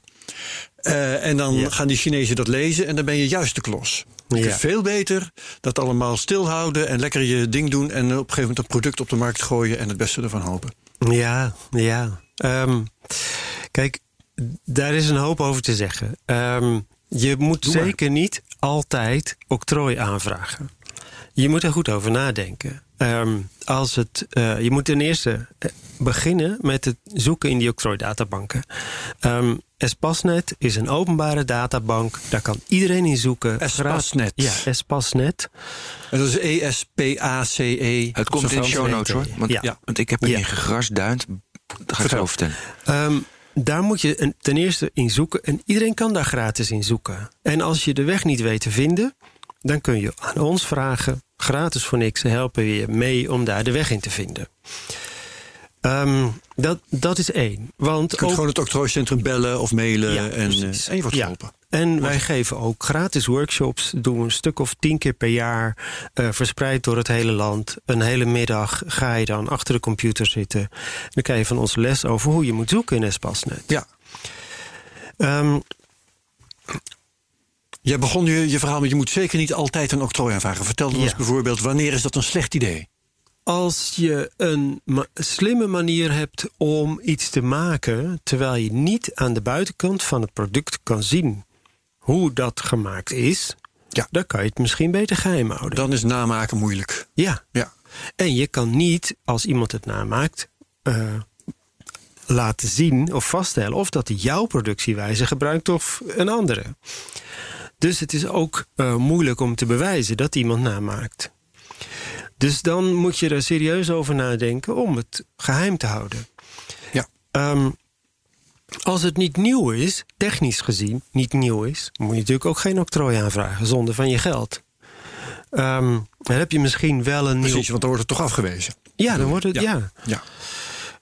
Eh, en dan
Ja.
gaan die Chinezen dat lezen en dan ben je juist de klos.
Ja.
kunt veel beter dat allemaal stilhouden en lekker je ding doen. En op een gegeven moment een product op de markt gooien en het beste ervan hopen.
Ja, ja. Ehm, kijk, daar is een hoop over te zeggen. Ehm, je moet zeker niet altijd octrooi aanvragen. Je moet er goed over nadenken. Ehm, als het, eh, je moet ten eerste eh, beginnen met het zoeken in die octrooidatabanken. Ehm Espasnet is een openbare databank. Daar kan iedereen in zoeken.
Espasnet.
Ja, Espasnet.
Dat is E E-S-P-A-C-E.
Het komt in de show notes hoor. Want,
Ja.
want ik heb
Ja.
erin gegrasduind. Dat ga ik zo vertellen.
Ehm, daar moet je ten eerste in zoeken. En iedereen kan daar gratis in zoeken. En als je de weg niet weet te vinden, dan kun je aan ons vragen. Gratis voor niks helpen we je mee om daar de weg in te vinden. Ehm, dat, dat is één. Want
Je kunt
ook-
gewoon het octrooicentrum bellen of mailen
Ja,
en,
precies.
eh, en je wordt
Ja.
geholpen.
En wij geven ook gratis workshops. Doen we een stuk of tien keer per jaar. eh, verspreid door het hele land. Een hele middag ga je dan achter de computer zitten. Dan krijg je van ons les over hoe je moet zoeken in Espasnet.
Ja.
Ehm,
Jij begon je, je verhaal met je moet zeker niet altijd een octrooi aanvragen. Vertel ons
Ja.
bijvoorbeeld, wanneer is dat een slecht idee?
als je een ma- slimme manier hebt om iets te maken, terwijl je niet aan de buitenkant van het product kan zien hoe dat gemaakt is,
Ja.
dan kan je het misschien beter geheim houden.
Dan is namaken moeilijk.
Ja.
Ja.
En je kan niet, als iemand het namaakt, eh, laten zien of vaststellen of dat hij jouw productiewijze gebruikt of een andere. Dus het is ook eh, moeilijk om te bewijzen dat iemand namaakt. Dus dan moet je er serieus over nadenken om het geheim te houden.
Ja.
Ehm, als het niet nieuw is, technisch gezien niet nieuw is, moet je natuurlijk ook geen octrooi aanvragen zonder van je geld. Ehm, dan heb je misschien wel een nieuw.
Precies, want dan wordt het toch afgewezen.
Ja, dan wordt het.
Ja.
Ja.
Ja.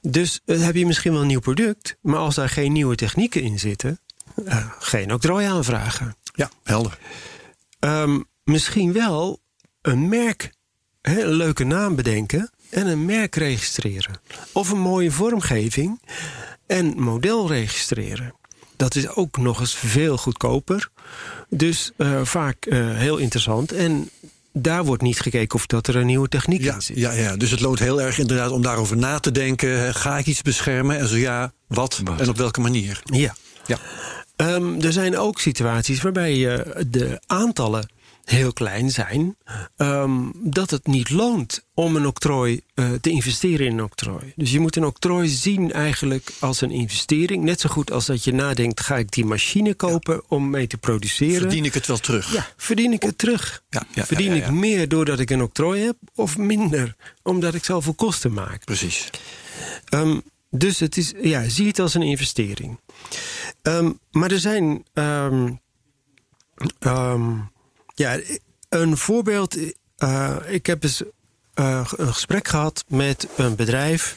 Dus eh, heb je misschien wel een nieuw product, maar als daar geen nieuwe technieken in zitten, eh, geen octrooi aanvragen.
Ja, helder.
Ehm, misschien wel een merk, hè, een leuke naam bedenken en een merk registreren. Of een mooie vormgeving en model registreren. Dat is ook nog eens veel goedkoper. Dus eh, vaak eh, heel interessant. En daar wordt niet gekeken of dat er een nieuwe techniek
Ja,
in zit.
ja, ja, dus het loont heel erg inderdaad om daarover na te denken. Ga ik iets beschermen? En zo ja, wat,
Wat?
en op welke manier?
Ja.
Ja.
Ehm, er zijn ook situaties waarbij eh, de aantallen heel klein zijn, ehm, dat het niet loont om een octrooi eh, te investeren in een octrooi. Dus je moet een octrooi zien eigenlijk als een investering. Net zo goed als dat je nadenkt: ga ik die machine kopen om mee te produceren?
Verdien ik het wel terug?
Ja, verdien ik het terug?
Ja, ja,
verdien ik meer doordat ik een octrooi heb, of minder omdat ik zoveel kosten maak?
Precies.
Ehm, dus het is, ja, zie het als een investering. Ehm, maar er zijn. ehm, ehm, ja, een voorbeeld. eh, ik heb eens eh, een gesprek gehad met een bedrijf.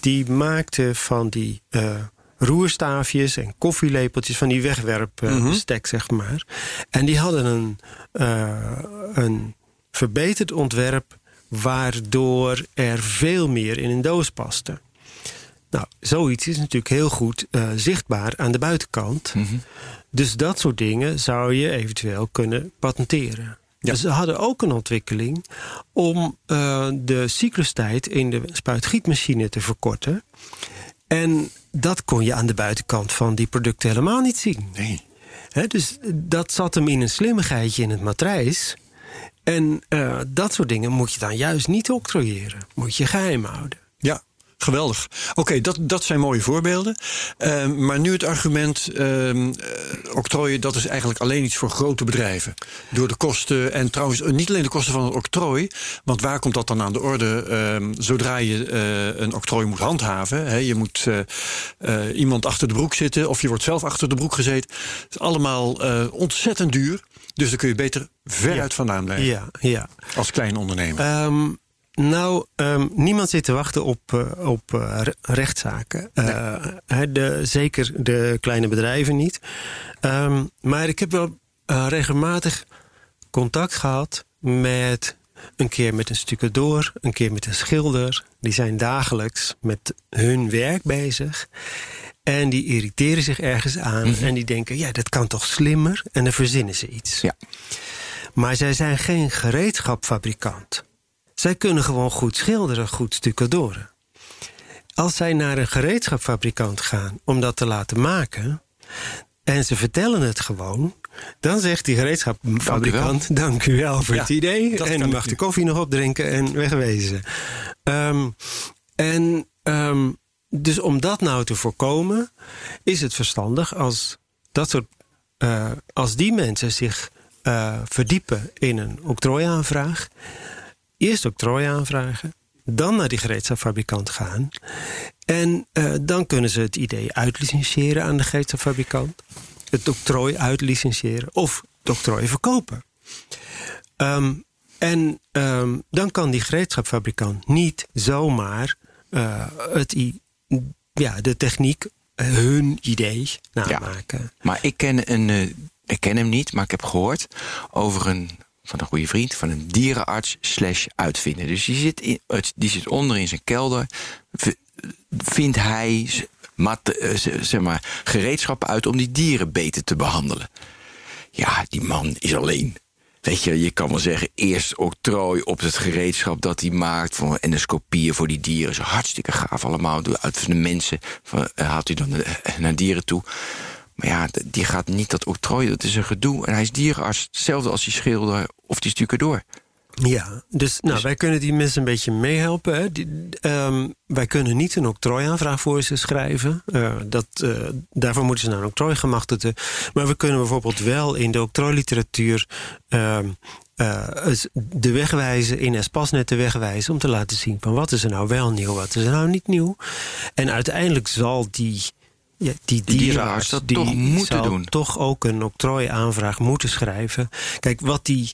die maakte van die. eh, roerstaafjes en koffielepeltjes van die wegwerpbestek, zeg maar. En die hadden een, een verbeterd ontwerp waardoor er veel meer in een doos paste. Nou, zoiets is natuurlijk heel goed eh, zichtbaar aan de buitenkant. Dus dat soort dingen zou je eventueel kunnen patenteren.
Ja.
Dus ze hadden ook een ontwikkeling om eh, de cyclustijd in de spuitgietmachine te verkorten. En dat kon je aan de buitenkant van die producten helemaal niet zien.
Nee.
Dus dat zat hem in een slimmigheidje in het matrijs. En eh, dat soort dingen moet je dan juist niet octrooieren. Moet je geheim houden.
Ja, geweldig. Oké, dat, dat zijn mooie voorbeelden. Ehm, maar nu het argument, ehm eh, octrooien, dat is eigenlijk alleen iets voor grote bedrijven. Door de kosten en trouwens eh, niet alleen de kosten van het octrooi. Want waar komt dat dan aan de orde? Ehm, zodra je eh, een octrooi moet handhaven. Hè, je moet iemand achter de broek zitten of je wordt zelf achter de broek gezeten. Het is allemaal ontzettend duur. Dus daar kun je beter veruit vandaan blijven.
Ja, ja.
Als klein ondernemer.
Ehm, nou, ehm, niemand zit te wachten op, eh, op eh, re- rechtszaken. Eh, de, zeker de kleine bedrijven niet. Ehm, maar ik heb wel regelmatig contact gehad met een keer met een stucadoor, een keer met een schilder. Die zijn dagelijks met hun werk bezig. En die irriteren zich ergens aan. En die denken, ja, dat kan toch slimmer? En dan verzinnen ze iets.
Ja.
Maar zij zijn geen gereedschapfabrikant. Zij kunnen gewoon goed schilderen, goed stucadoren. Als zij naar een gereedschapfabrikant gaan om dat te laten maken... en ze vertellen het gewoon... dan zegt die gereedschapfabrikant... dank u wel voor
Ja,
het idee... en
ik
mag de koffie nog opdrinken en wegwezen. Ehm, en ehm, dus om dat nou te voorkomen... is het verstandig als dat soort eh, als die mensen zich eh, verdiepen in een octrooiaanvraag, eerst octrooi aanvragen, dan naar die gereedschapfabrikant gaan. En eh, dan kunnen ze het idee uitlicentiëren aan de gereedschapfabrikant, het octrooi uitlicentiëren of het octrooi verkopen. Ehm, en ehm, dan kan die gereedschapfabrikant niet zomaar eh, het, ja, de techniek, eh, hun idee namaken.
Maar ik ken, een, ik ken hem niet, maar ik heb gehoord over een van een goede vriend, van een dierenarts slash uitvinder. Dus die zit, in, die zit onder in zijn kelder. Vindt hij eh, zeg maar, gereedschappen uit om die dieren beter te behandelen. Ja, die man is alleen. Weet je, je kan wel zeggen, eerst octrooi op het gereedschap dat hij maakt. Voor endoscopieën voor die dieren. Is hartstikke gaaf allemaal. Uit de mensen eh, haalt hij dan eh, naar dieren toe. Maar ja, die gaat niet dat octrooi, dat is een gedoe. En hij is dierenarts, hetzelfde als die schilder of die door.
Ja, dus, nou, wij kunnen die mensen een beetje meehelpen. Hè. Die, ehm, wij kunnen niet een octrooiaanvraag voor ze schrijven. Eh, dat, eh, daarvoor moeten ze naar een octrooigemachtigde. Maar we kunnen bijvoorbeeld wel in de octrooiliteratuur... eh, het- de weg wijzen, in Espasnet de weg wijzen... om te laten zien van wat is er nou wel nieuw, wat is er nou niet nieuw. En uiteindelijk zal die... Ja, die
dierenarts
dierenarts
dat
die
toch moeten doen.
toch ook een octrooiaanvraag moeten schrijven. Kijk, wat die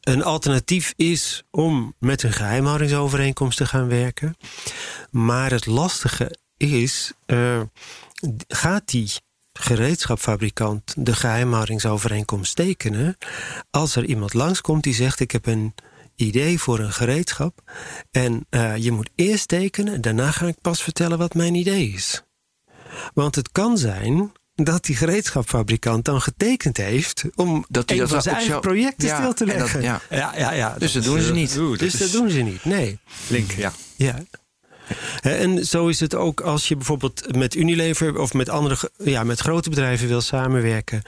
een alternatief is om met een geheimhoudingsovereenkomst te gaan werken. Maar het lastige is, eh, gaat die gereedschapfabrikant de geheimhoudingsovereenkomst tekenen als er iemand langskomt die zegt ik heb een idee voor een gereedschap en eh, je moet eerst tekenen en daarna ga ik pas vertellen wat mijn idee is. Want het kan zijn dat die gereedschapfabrikant dan getekend heeft om
Dat
een
dat
van zijn eigen projecten
Ja,
stil te
dat-
leggen.
ja.
Ja, ja, ja.
Dus dat doen ze
eh,
niet.
oeh,
Dus dat doen ze niet, nee.
Link, ja.
Ja. En zo is het ook als je bijvoorbeeld met Unilever of met andere ja, met grote bedrijven wil samenwerken.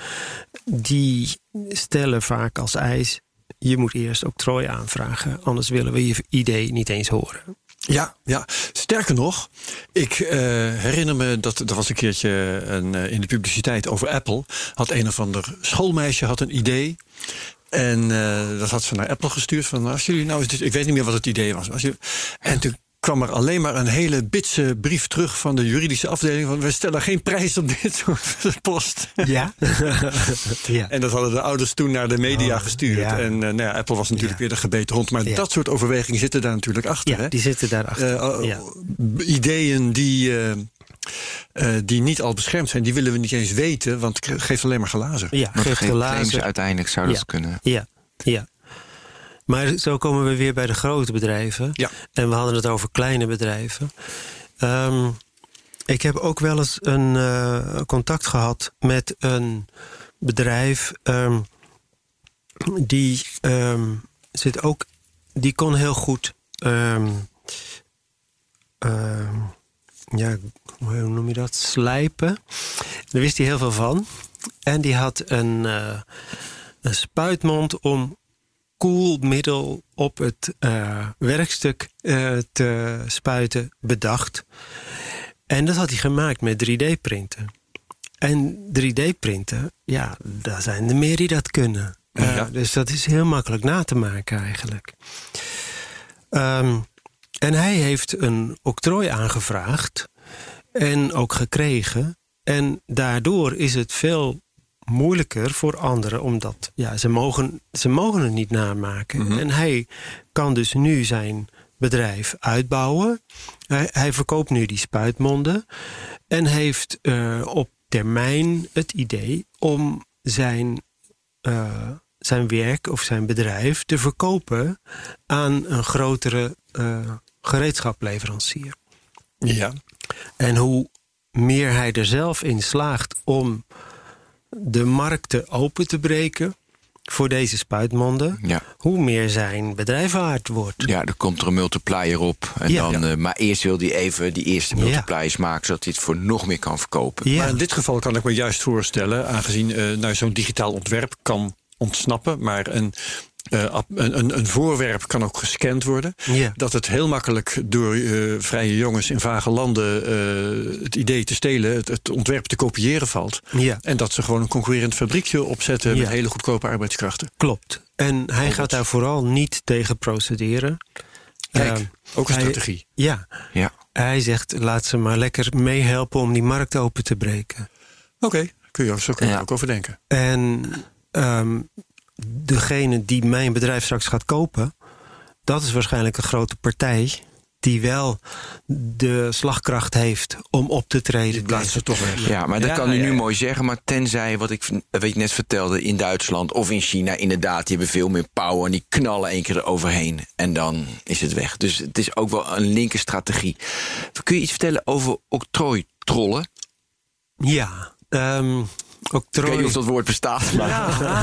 Die stellen vaak als eis: je moet eerst octrooi aanvragen, anders willen we je idee niet eens horen.
Ja, ja. Sterker nog, ik eh, herinner me dat er was een keertje een, eh, in de publiciteit over Apple. Had een of ander schoolmeisje had een idee. En eh, dat had ze naar Apple gestuurd. Van als jullie nou eens ik weet niet meer wat het idee was. Als jullie, en toen kwam er alleen maar een hele bitse brief terug van de juridische afdeling. Van we stellen geen prijs op dit soort post.
Ja? ja.
En dat hadden de ouders toen naar de media
Oh,
gestuurd.
ja.
En eh, nou ja, Apple was natuurlijk
Ja.
weer de gebeten hond. Maar
Ja.
dat soort overwegingen zitten daar natuurlijk achter.
ja,
hè?
die zitten daarachter.
Eh, oh, ideeën die, eh, eh, die niet al beschermd zijn, die willen we niet eens weten, want het geeft alleen maar glazen.
ja,
Want
geeft
geen claims
glazen.
uiteindelijk zou dat
Ja.
kunnen.
Ja, ja. Maar zo komen we weer bij de grote bedrijven.
Ja.
En we hadden het over kleine bedrijven. Ehm, ik heb ook wel eens een eh, contact gehad met een bedrijf. ehm, die ehm, zit ook. Die kon heel goed. ja, hoe noem je dat? Slijpen. Daar wist hij heel veel van. En die had een, eh, een spuitmond om koelmiddel op het eh, werkstuk eh, te spuiten bedacht. En dat had hij gemaakt met 3D-printen. En 3D-printen, ja, daar zijn er meer die dat kunnen. Eh,
Ja.
Dus dat is heel makkelijk na te maken eigenlijk. Ehm, en hij heeft een octrooi aangevraagd en ook gekregen. En daardoor is het veel moeilijker voor anderen, omdat ja, ze, mogen, ze mogen het niet namaken. En hij kan dus nu zijn bedrijf uitbouwen. Hij, hij verkoopt nu die spuitmonden en heeft eh, op termijn het idee om zijn, eh, zijn werk of zijn bedrijf te verkopen aan een grotere eh gereedschapleverancier.
Ja.
En hoe meer hij er zelf in slaagt om de markten open te breken voor deze spuitmonden,
Ja.
hoe meer zijn bedrijf waard wordt.
Ja, er komt er een multiplier op. En
Ja.
dan, eh, maar eerst wil hij even die eerste
Ja.
multipliers maken... zodat hij het voor nog meer kan verkopen.
Ja.
Maar in dit geval kan ik me juist voorstellen, aangezien eh nou, zo'n digitaal ontwerp kan ontsnappen, maar een, eh, een, een, een voorwerp kan ook gescand worden.
Ja.
Dat het heel makkelijk door eh, vrije jongens in vage landen eh, het idee te stelen, het, het ontwerp te kopiëren valt.
Ja.
En dat ze gewoon een concurrerend fabriekje opzetten met hele goedkope arbeidskrachten.
Klopt. En hij gaat daar vooral niet tegen procederen.
Kijk,
Ehm,
ook een
hij-
strategie.
Ja,
Ja.
hij zegt laat ze maar lekker meehelpen om die markt open te breken.
Oké, kun je, zo kun je
Ja.
er ook over denken.
En ehm, degene die mijn bedrijf straks gaat kopen, dat is waarschijnlijk een grote partij die wel de slagkracht heeft om op te treden.
Toch weg.
Ja, maar dat
Ja,
kan u
ja,
nu
ja.
mooi zeggen. Maar tenzij, wat ik wat je net vertelde, in Duitsland of in China... inderdaad, die hebben veel meer power en die knallen één keer eroverheen. En dan is het weg. Dus het is ook wel een linker strategie. Kun je iets vertellen over octrooitrollen?
Ja, ehm,
Ik weet niet of dat woord bestaat, maar...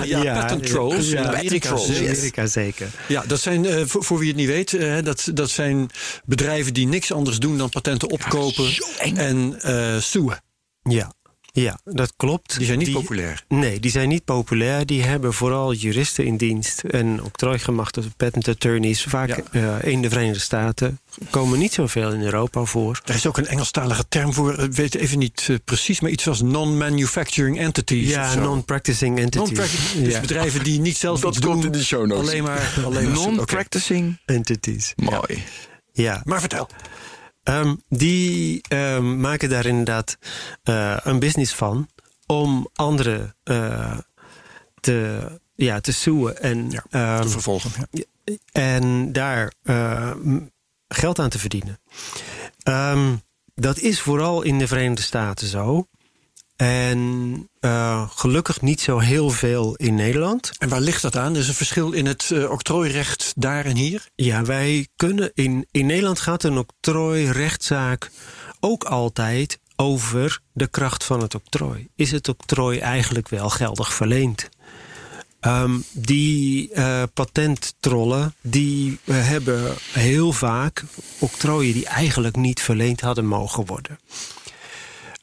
Ja, ja, patent trolls.
Ja,
Amerika
trolls,
zeker.
yes.
Amerika zeker.
Ja, dat zijn, eh, voor, voor wie het niet weet, eh, dat, dat zijn bedrijven die niks anders doen dan patenten opkopen en eh suwen.
Ja, ja, dat klopt.
Die zijn niet populair.
Nee, die zijn niet populair. Die hebben vooral juristen in dienst en octrooigemachte patent attorneys. Vaak
Ja.
eh, in de Verenigde Staten. Komen niet zoveel in Europa voor.
Er is ook een Engelstalige term voor, ik weet even niet eh, precies, maar iets als non-manufacturing entities. of
Ja, non-practicing entities.
Non-practicing, dus
ja,
bedrijven die niet zelf
Dat
iets
komt
doen.
in de show notes.
Alleen maar, alleen maar oké.
Non-practicing.
entities.
Mooi.
Ja.
Maar vertel.
Ehm, die ehm, maken daar inderdaad eh, een business van om anderen eh, te, ja, te suwen en,
Ja,
ehm,
te vervolgen. Ja.
en daar eh, geld aan te verdienen. Dat is vooral in de Verenigde Staten zo. En eh, gelukkig niet zo heel veel in Nederland.
En waar ligt dat aan? Er is een verschil in het eh, octrooirecht daar en hier.
Ja, wij kunnen in, in Nederland gaat een octrooirechtszaak ook altijd over de kracht van het octrooi. Is het octrooi eigenlijk wel geldig verleend? Ehm, die eh, patenttrollen die hebben heel vaak octrooien die eigenlijk niet verleend hadden mogen worden.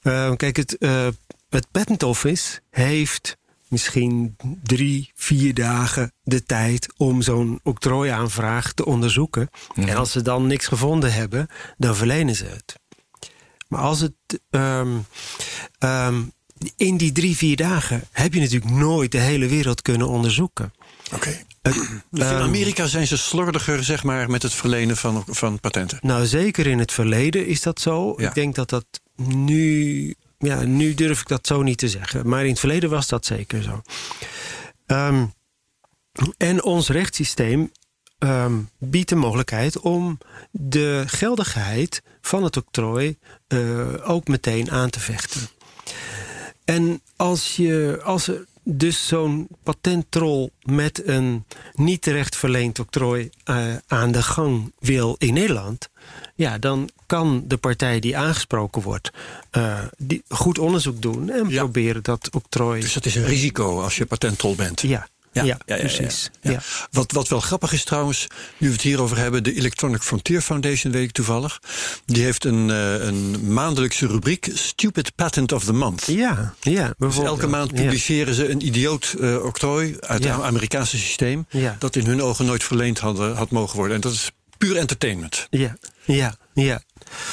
Ehm, kijk, het, eh, het Patent Office heeft misschien drie, vier dagen de tijd om zo'n octrooiaanvraag te onderzoeken. En als ze dan niks gevonden hebben, dan verlenen ze het. Maar als het ehm, ehm, in die drie, vier dagen heb je natuurlijk nooit de hele wereld kunnen onderzoeken.
Oké.
Het,
Dus in Amerika zijn ze slordiger zeg maar, met het verlenen van, van patenten.
Nou, zeker in het verleden is dat zo.
Ja.
Ik denk dat dat nu. Ja, nu durf ik dat zo niet te zeggen. Maar in het verleden was dat zeker zo. Ehm, en ons rechtssysteem ehm, biedt de mogelijkheid om de geldigheid van het octrooi eh, ook meteen aan te vechten. En als, je, als er dus zo'n patenttrol met een niet terecht verleend octrooi eh, aan de gang wil in Nederland, ja, dan kan de partij die aangesproken wordt eh, die goed onderzoek doen en
Ja.
proberen dat octrooi.
Dus dat is een risico als je patenttol bent.
ja, ja, precies.
ja.
Ja.
Wat, wat wel grappig is trouwens, nu we het hierover hebben, de Electronic Frontier Foundation, weet ik toevallig. Die heeft een, eh, een maandelijkse rubriek, Stupid Patent of the Month.
Ja, ja,
Dus
bijvoorbeeld.
elke maand
Ja.
publiceren ze een idioot eh, octrooi uit
Ja.
het Amerikaanse systeem.
Ja.
Dat in hun ogen nooit verleend hadden, had mogen worden. En dat is puur entertainment.
Ja, ja, ja,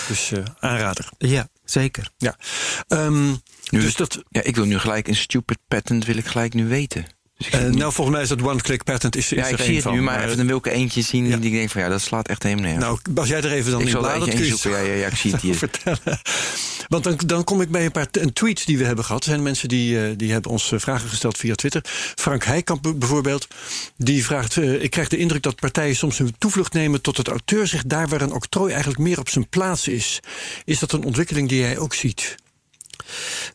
Dus eh, aanrader.
ja, zeker.
Ja. Ehm,
Nu-
dus dat,
Ja, ik wil nu gelijk een stupid patent, wil ik gelijk nu weten. Dus
eh, nou, volgens mij is dat one-click patent. Is, is
ja, ik zie het
van,
nu, maar even, dan wil ik er eentje zien
Ja.
die ik denk van ja, dat slaat echt helemaal nergens.
Nou, als jij er even dan
ik
in
zal er
bladert,
eentje
kun je
inzoeken. Ja, ja, ja, ik zie het hier.
vertellen. Want dan, dan kom ik bij een paar een tweets die we hebben gehad. Er zijn mensen die, eh, die hebben ons eh, vragen gesteld via Twitter. Frank Heikamp bijvoorbeeld. Die vraagt, ik krijg de indruk dat partijen soms hun toevlucht nemen tot het auteursrecht... daar waar een octrooi eigenlijk meer op zijn plaats is. Is dat een ontwikkeling die jij ook ziet?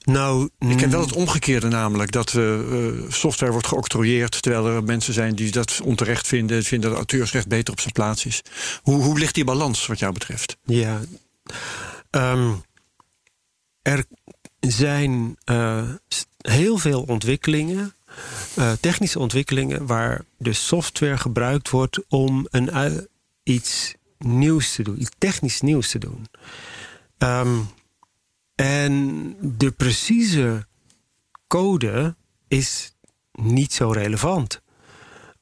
Nou,
Ik ken wel het omgekeerde namelijk. Dat eh, eh, software wordt geoctrooieerd... terwijl er mensen zijn die dat onterecht vinden... vinden dat auteursrecht beter op zijn plaats is. Hoe, hoe ligt die balans wat jou betreft?
Ja. Ehm, er zijn eh, heel veel ontwikkelingen, technische ontwikkelingen, waar de software gebruikt wordt om een, iets nieuws te doen, iets technisch nieuws te doen. Ehm, en de precieze code is niet zo relevant.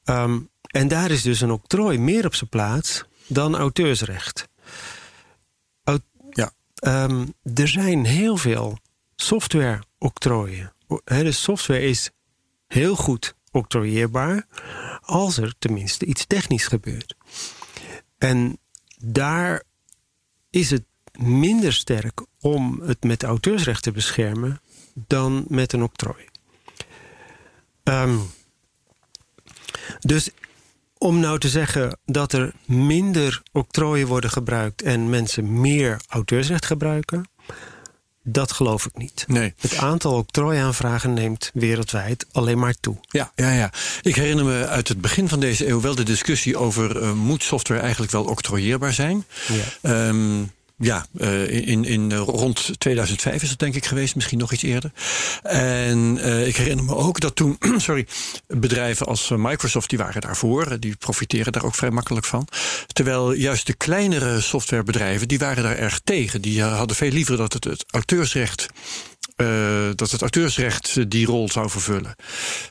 Ehm, en daar is dus een octrooi meer op zijn plaats dan auteursrecht. Aut-
Ja.
Ehm, er zijn heel veel software-octrooien. De software is heel goed octrooieerbaar als er tenminste iets technisch gebeurt. En daar is het minder sterk om het met auteursrecht te beschermen dan met een octrooi. Ehm, dus om nou te zeggen dat er minder octrooien worden gebruikt en mensen meer auteursrecht gebruiken, dat geloof ik niet.
Nee.
Het aantal octrooiaanvragen neemt wereldwijd alleen maar toe.
Ja, ja, ja. Ik herinner me uit het begin van deze eeuw wel de discussie over... eh, moet software eigenlijk wel octrooieerbaar zijn?
Ja.
Ehm, ja, uh, in, in uh, rond 2005 is het denk ik geweest, misschien nog iets eerder. En uh, ik herinner me ook dat toen, sorry, bedrijven als Microsoft die waren daarvoor, die profiteren daar ook vrij makkelijk van. Terwijl juist de kleinere softwarebedrijven die waren daar erg tegen. Die hadden veel liever dat het, het auteursrecht, dat het auteursrecht die rol zou vervullen.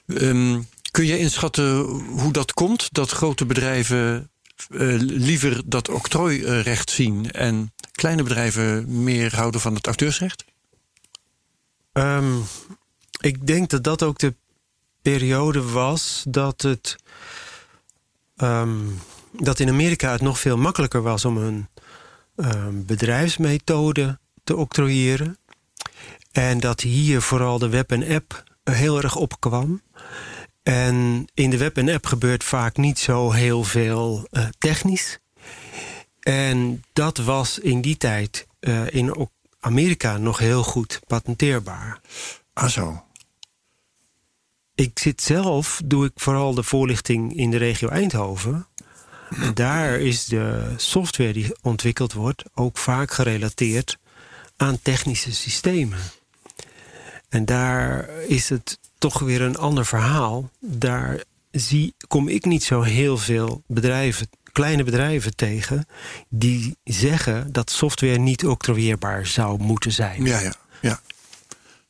Um, kun je inschatten hoe dat komt dat grote bedrijven uh, liever dat octrooirecht zien en kleine bedrijven meer houden van het auteursrecht?
Um, ik denk dat dat ook de periode was dat het. Um, dat in Amerika het nog veel makkelijker was om een um, bedrijfsmethode te octrooieren. En dat hier vooral de web en app heel erg opkwam. En in de web en app gebeurt vaak niet zo heel veel uh, technisch. En dat was in die tijd uh, in Amerika nog heel goed patenteerbaar.
Ah zo.
Ik zit zelf, doe ik vooral de voorlichting in de regio Eindhoven. Daar is de software die ontwikkeld wordt ook vaak gerelateerd aan technische systemen. En daar is het toch weer een ander verhaal. Daar zie, kom ik niet zo heel veel bedrijven, kleine bedrijven tegen... die zeggen dat software niet octrooieerbaar zou moeten zijn.
Ja, ja, ja.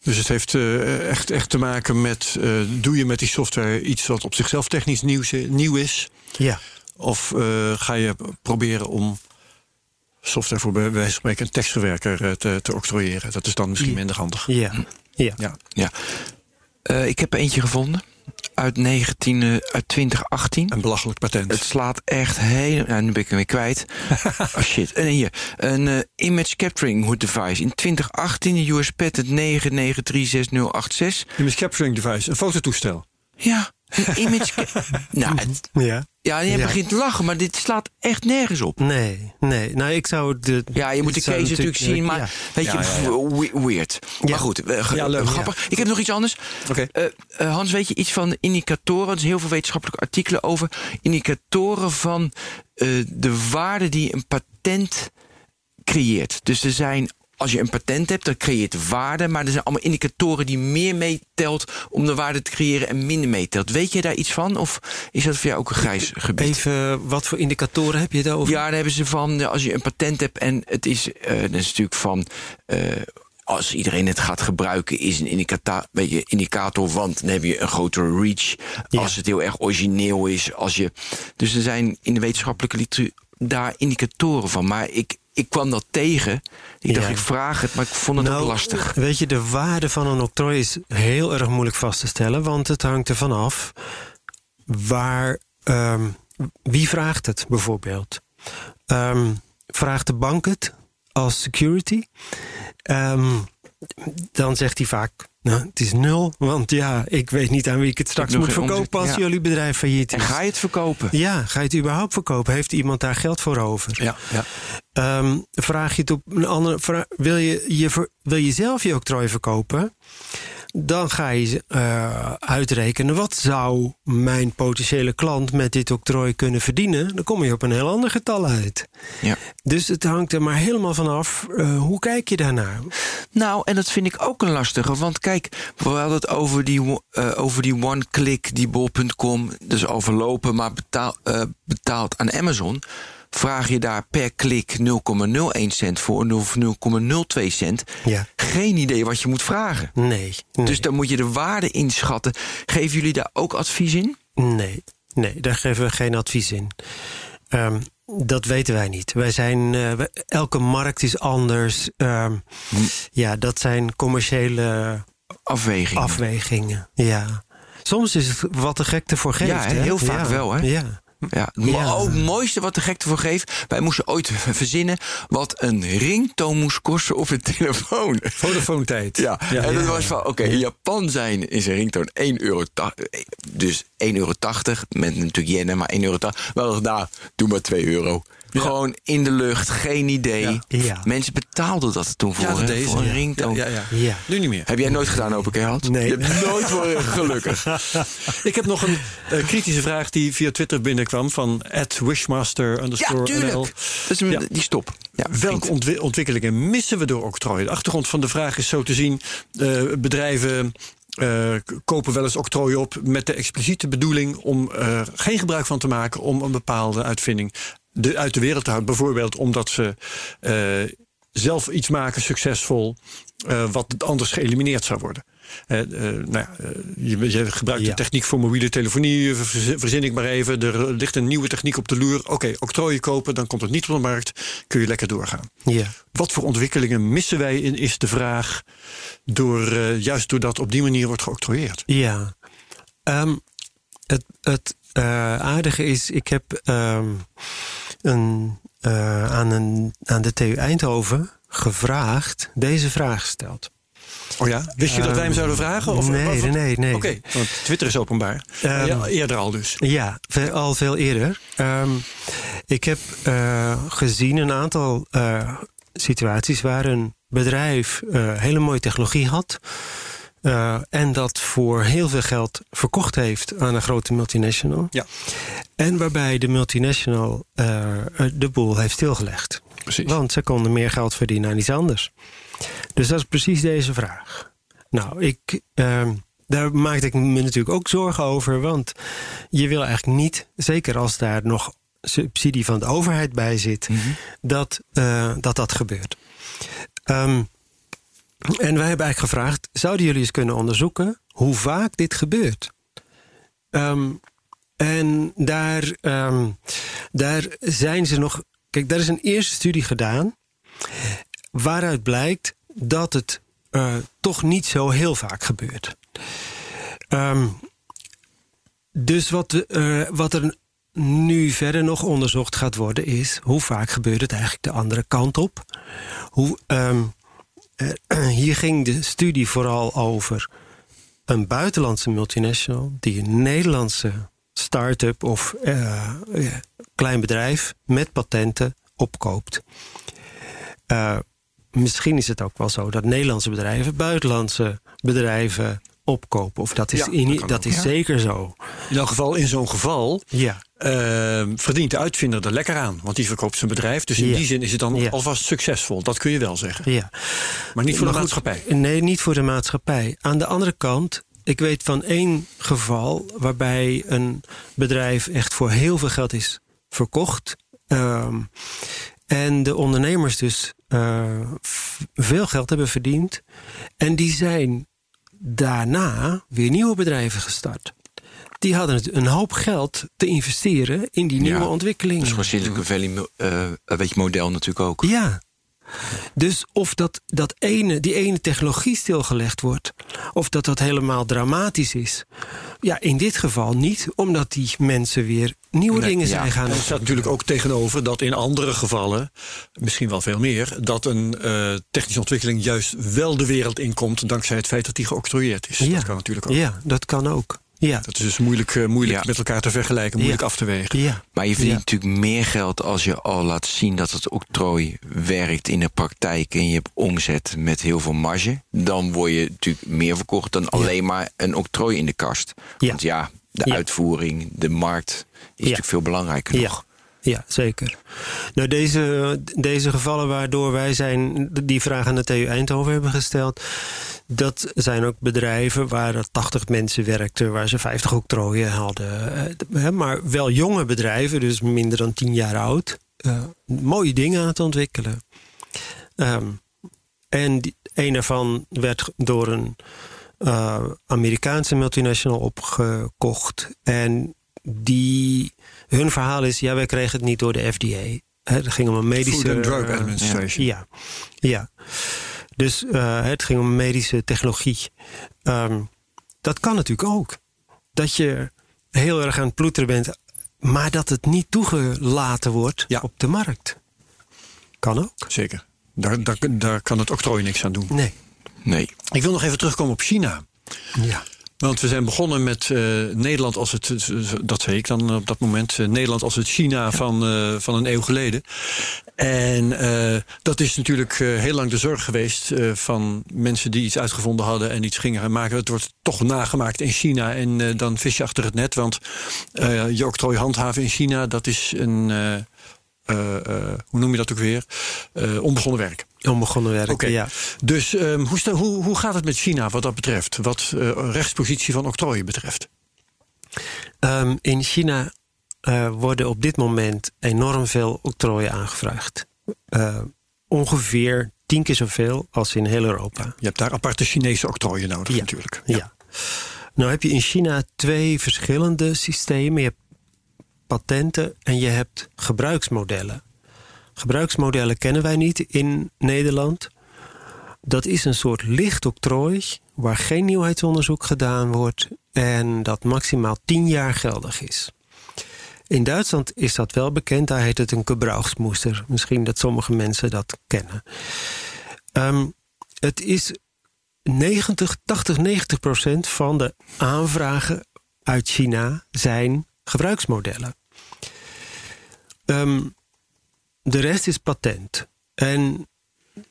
Dus het heeft uh, echt, echt te maken met... Uh, doe je met die software iets wat op zichzelf technisch nieuw, nieuw is?
Ja.
Of uh, ga je proberen om software voor bij wijze van spreken... een tekstverwerker te, te octrooieren? Dat is dan misschien minder handig.
Ja. Ja.
ja. ja. Uh, ik heb er eentje gevonden. Uit, 19, uh, uit 2018.
Een belachelijk patent.
Het slaat echt helemaal... Nou, nu ben ik hem weer kwijt. oh shit. En hier. Een uh, image capturing device. In 2018 de US patent 9936086.
Image capturing device. Een fototoestel.
Ja. Een image... nou, het,
ja.
Ja, je ja. begint te lachen, maar dit slaat echt nergens op.
Nee, nee. Nou, ik zou de.
Ja, je moet de case natuurlijk zien, maar ja. weet je, ja, weird. Maar goed, uh,
leuk,
grappig. Ik heb nog iets anders.
Okay.
Uh, uh, Hans, weet je iets van indicatoren? Er zijn heel veel wetenschappelijke artikelen over indicatoren van de waarde die een patent creëert. Dus er zijn als je een patent hebt, dan creëert waarde. Maar er zijn allemaal indicatoren die meer meetelt om de waarde te creëren en minder meetelt. Weet je daar iets van? Of is dat voor jou ook een grijs gebied?
Even, wat voor indicatoren heb je daarover?
Ja, daar hebben ze van, als je een patent hebt en het is, uh, dat is natuurlijk van. Uh, als iedereen het gaat gebruiken, is een indicator, weet je, indicator want dan heb je een grotere reach. Ja. Als het heel erg origineel is. Als je, dus er zijn in de wetenschappelijke literatuur daar indicatoren van. Maar ik, ik kwam dat tegen. Ik dacht, ik vraag het, maar ik vond het
nou,
ook lastig.
Weet je, de waarde van een octrooi is heel erg moeilijk vast te stellen. Want het hangt ervan af waar... Um, wie vraagt het bijvoorbeeld? Um, vraagt de bank het als security? Um, dan zegt hij vaak nou, het is nul, want ja, ik weet niet aan wie ik het straks moet verkopen als ja. jullie bedrijf failliet is.
En ga je het verkopen?
Ja, ga je het überhaupt verkopen? Heeft iemand daar geld voor over?
Ja, ja.
Um, vraag je het op een andere vraag, wil je, je, wil je zelf je octrooi verkopen? Dan ga je uh, uitrekenen wat zou mijn potentiële klant met dit octrooi kunnen verdienen. Dan kom je op een heel ander getal uit.
Ja.
Dus het hangt er maar helemaal vanaf. Uh, hoe kijk je daarnaar?
Nou, en dat vind ik ook een lastige. Want kijk, we hadden het over die, uh, over die one-click, die bol.com. Dus overlopen, maar betaal, betaald aan Amazon vraag je daar per klik 0,01 cent voor of 0,02 cent.
Ja.
Geen idee wat je moet vragen.
Nee, nee.
Dus dan moet je de waarde inschatten. Geven jullie daar ook advies in?
Nee, nee daar geven we geen advies in. Um, dat weten wij niet. Wij zijn, uh, elke markt is anders. Um, hm. Ja, dat zijn commerciële
afwegingen.
afwegingen. Ja. Soms is het wat de gekte voor geeft.
Ja, heel vaak
ja.
wel. Hè?
Ja.
Ja, ja. Het mooiste wat de gekte voor geeft. Wij moesten ooit verzinnen wat een ringtoon moest kosten op een telefoon.
Vodafone-tijd.
Ja. ja. en dat was van, oké, okay, in Japan zijn is een ringtoon 1 euro. Dus 1,80 euro. Met natuurlijk jennen, maar 1 euro. Wel, nou, doe maar 2 euro. Gewoon in de lucht, geen idee.
Ja.
Ja.
Mensen betaalden dat toen voor,
Ja, dat
hè,
deed
voor
ze,
een
ja.
ringtone.
Ja, ja,
Ja.
Nu niet meer.
Heb jij nooit gedaan, open Gerald?
Nee.
Je hebt nooit voor gelukkig.
Ik heb nog een eh, kritische vraag die via Twitter binnenkwam van @wishmaster
Ja,
underscore
tuurlijk.
NL.
Dat is een,
Ja.
die stop. Ja,
Welke ontwi- ontwikkelingen missen we door octrooi? De achtergrond van de vraag is zo te zien: eh, bedrijven eh, kopen wel eens octrooi op met de expliciete bedoeling om er geen gebruik van te maken om een bepaalde uitvinding de, uit de wereld te houden. Bijvoorbeeld omdat ze eh, zelf iets maken succesvol, eh, wat anders geëlimineerd zou worden. Eh, nou ja, je, je gebruikt
Ja.
de techniek voor mobiele telefonie, verz- verzin ik maar even. Er ligt een nieuwe techniek op de loer. Oké, octrooien kopen, dan komt het niet op de markt. Kun je lekker doorgaan.
Ja.
Wat voor ontwikkelingen missen wij in, is de vraag. Door, juist doordat op die manier wordt geoctrooieerd.
Ja. Ehm, het het eh, aardige is, ik heb ehm, een, eh, aan, een, aan de TU Eindhoven gevraagd, deze vraag gesteld.
Oh ja? Wist je dat wij hem zouden vragen? Of,
nee,
of-
nee, nee.
Oké, want Twitter is openbaar.
Ehm,
ja, eerder al dus.
Ja, al veel eerder. Ehm, ik heb eh, gezien een aantal situaties waar een bedrijf hele mooie technologie had. Eh, en dat voor heel veel geld verkocht heeft aan een grote multinational.
Ja.
En waarbij de multinational eh, de boel heeft stilgelegd.
Precies.
Want ze konden meer geld verdienen aan iets anders. Dus dat is precies deze vraag. Nou, ik, ehm, daar maakte ik me natuurlijk ook zorgen over. Want je wil eigenlijk niet, zeker als daar nog subsidie van de overheid bij zit, dat, eh, dat dat gebeurt. Ehm, en wij hebben eigenlijk gevraagd: zouden jullie eens kunnen onderzoeken hoe vaak dit gebeurt? Ehm, en daar, ehm, daar zijn ze nog. Kijk, daar is een eerste studie gedaan. Waaruit blijkt dat het eh, toch niet zo heel vaak gebeurt. Ehm, dus wat, eh, wat er nu verder nog onderzocht gaat worden is... hoe vaak gebeurt het eigenlijk de andere kant op? Hoe, eh, hier ging de studie vooral over een buitenlandse multinational... die een Nederlandse start-up of eh, eh, klein bedrijf met patenten opkoopt. Eh, misschien is het ook wel zo dat Nederlandse bedrijven buitenlandse bedrijven opkopen. Of dat is,
Ja,
in,
dat
is
ja.
zeker zo.
In elk geval, in zo'n geval
Ja,
eh, verdient de uitvinder er lekker aan. Want die verkoopt zijn bedrijf. Dus in
Ja.
die zin is het dan
Ja.
alvast succesvol. Dat kun je wel zeggen.
ja.
Maar niet voor
Maar
de
goed,
maatschappij.
Nee, niet voor de maatschappij. Aan de andere kant, ik weet van één geval waarbij een bedrijf echt voor heel veel geld is verkocht. Ehm, en de ondernemers dus eh, veel geld hebben verdiend. En die zijn daarna weer nieuwe bedrijven gestart. Die hadden een hoop geld te investeren in die nieuwe
Ja,
ontwikkelingen.
Gewoon Silicon Valley een beetje model natuurlijk ook.
Ja. Dus of dat, dat ene, die ene technologie stilgelegd wordt, of dat dat helemaal dramatisch is. Ja, in dit geval niet, omdat die mensen weer nieuwe
Nee,
dingen
ja.
zijn gaan
En er staat natuurlijk ook tegenover dat in andere gevallen, misschien wel veel meer, dat een eh, technische ontwikkeling juist wel de wereld inkomt dankzij het feit dat die geoctrooieerd is. Dat kan natuurlijk ook.
Ja, dat kan ook. Ja,
Dat is dus moeilijk, eh, moeilijk
Ja.
met elkaar te vergelijken, moeilijk
Ja.
af te wegen.
ja.
Maar je verdient
Ja.
natuurlijk meer geld als je al laat zien dat het octrooi werkt in de praktijk en je hebt omzet met heel veel marge. Dan word je natuurlijk meer verkocht dan alleen maar een octrooi in de kast.
Ja.
Want ja, de
Ja.
uitvoering, de markt is natuurlijk veel belangrijker
Ja.
nog.
Ja, zeker. Nou, deze, deze gevallen waardoor wij zijn, die vraag aan de TU Eindhoven hebben gesteld, dat zijn ook bedrijven waar er 80 mensen werkten, waar ze 50 octrooien hadden. Eh, Maar wel jonge bedrijven, dus minder dan 10 jaar oud. eh, mooie dingen aan het ontwikkelen. Ehm, en een daarvan werd door een eh, Amerikaanse multinational opgekocht. En die, hun verhaal is, ja, wij kregen het niet door de FDA. Het ging om een medische...
Food and Drug
eh,
Administration.
ja, ja. Dus eh, het ging om medische technologie. Ehm, dat kan natuurlijk ook. Dat je heel erg aan het ploeteren bent, maar dat het niet toegelaten wordt
Ja.
op de markt. Kan ook.
Zeker. Daar, daar, daar kan het octrooi niks aan doen.
Nee.
Nee.
Ik wil nog even terugkomen op China.
Ja.
Want we zijn begonnen met uh, Nederland als het, dat zei ik dan op dat moment, uh, Nederland als het China van, uh, van een eeuw geleden. En dat is natuurlijk heel lang de zorg geweest van mensen die iets uitgevonden hadden en iets gingen gaan maken. Het wordt toch nagemaakt in China en dan vis je achter het net. Want je octrooi handhaven in China, dat is een, hoe noem je dat ook weer, onbegonnen werk.
Onbegonnen werk,
okay.
ja.
Dus um, hoe, hoe, hoe gaat het met China wat dat betreft? Wat rechtspositie van octrooien betreft?
Um, in China uh, worden op dit moment enorm veel octrooien aangevraagd. Uh, ongeveer tien keer zoveel als in heel Europa.
Je hebt daar aparte Chinese octrooien nodig
ja.
natuurlijk.
Ja. ja. Nou heb je in China twee verschillende systemen. Je hebt patenten en je hebt gebruiksmodellen. Gebruiksmodellen kennen wij niet in Nederland. Dat is een soort licht octrooi waar geen nieuwheidsonderzoek gedaan wordt en dat maximaal 10 jaar geldig is. In Duitsland is dat wel bekend, daar heet het een gebruiksmoester. Misschien dat sommige mensen dat kennen. Um, het is 90, 80, 90 procent van de aanvragen uit China zijn gebruiksmodellen. Um, de rest is patent. En,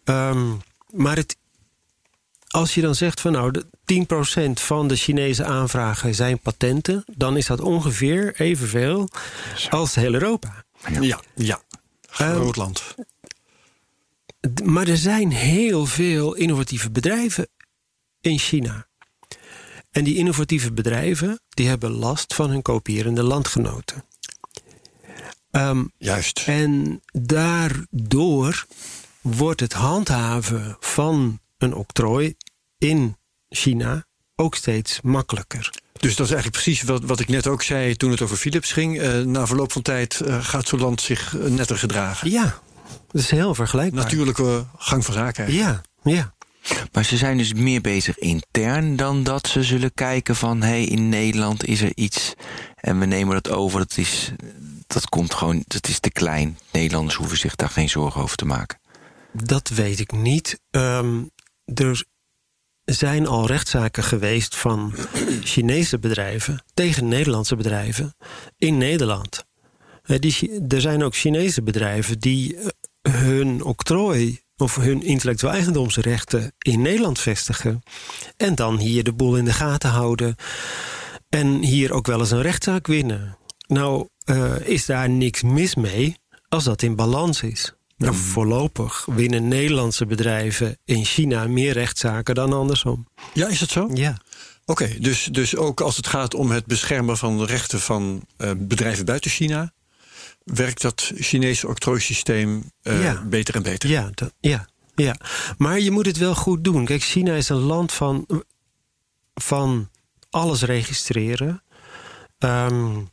um, maar het, als je dan zegt van nou, de 10% van de Chinese aanvragen zijn patenten, dan is dat ongeveer evenveel als heel Europa.
Ja, ja. Groot land.
Um, maar er zijn heel veel innovatieve bedrijven in China. En die innovatieve bedrijven die hebben last van hun kopierende landgenoten.
Um, Juist.
En daardoor wordt het handhaven van een octrooi in China ook steeds makkelijker.
Dus dat is eigenlijk precies wat, wat ik net ook zei toen het over Philips ging. Uh, na verloop van tijd uh, gaat zo'n land zich netter gedragen.
Ja, dat is heel vergelijkbaar.
Natuurlijke gang van zaken.
Ja, ja.
Maar ze zijn dus meer bezig intern dan dat ze zullen kijken van... hé, hey, in Nederland is er iets en we nemen dat over. Dat is, dat komt gewoon, dat is te klein. Nederlanders hoeven zich daar geen zorgen over te maken.
Dat weet ik niet. Um, er zijn al rechtszaken geweest van Chinese bedrijven tegen Nederlandse bedrijven in Nederland. Er zijn ook Chinese bedrijven die hun octrooi of hun intellectueel eigendomsrechten in Nederland vestigen. En dan hier de boel in de gaten houden. En hier ook wel eens een rechtszaak winnen. Nou, uh, is daar niks mis mee als dat in balans is. Nou, voorlopig winnen Nederlandse bedrijven in China meer rechtszaken dan andersom.
Ja, is dat zo?
Ja.
Oké, okay, dus, dus ook als het gaat om het beschermen van de rechten van uh, bedrijven buiten China, werkt dat Chinese octrooisysteem uh, ja. beter en beter.
Ja, dat, ja, ja, maar je moet het wel goed doen. Kijk, China is een land van, van alles registreren. Um,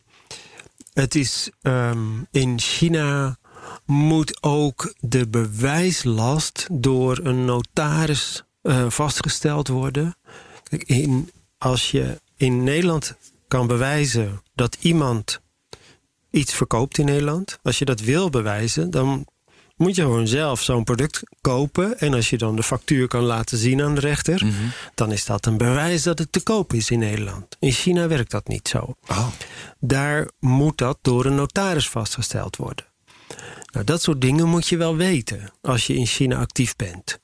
het is um, in China moet ook de bewijslast door een notaris uh, vastgesteld worden. Kijk, in, als je in Nederland kan bewijzen dat iemand iets verkoopt in Nederland, als je dat wil bewijzen, dan moet je gewoon zelf zo'n product kopen. En als je dan de factuur kan laten zien aan de rechter, mm -hmm. dan is dat een bewijs dat het te koop is in Nederland. In China werkt dat niet zo.
Oh.
Daar moet dat door een notaris vastgesteld worden. Nou, dat soort dingen moet je wel weten als je in China actief bent.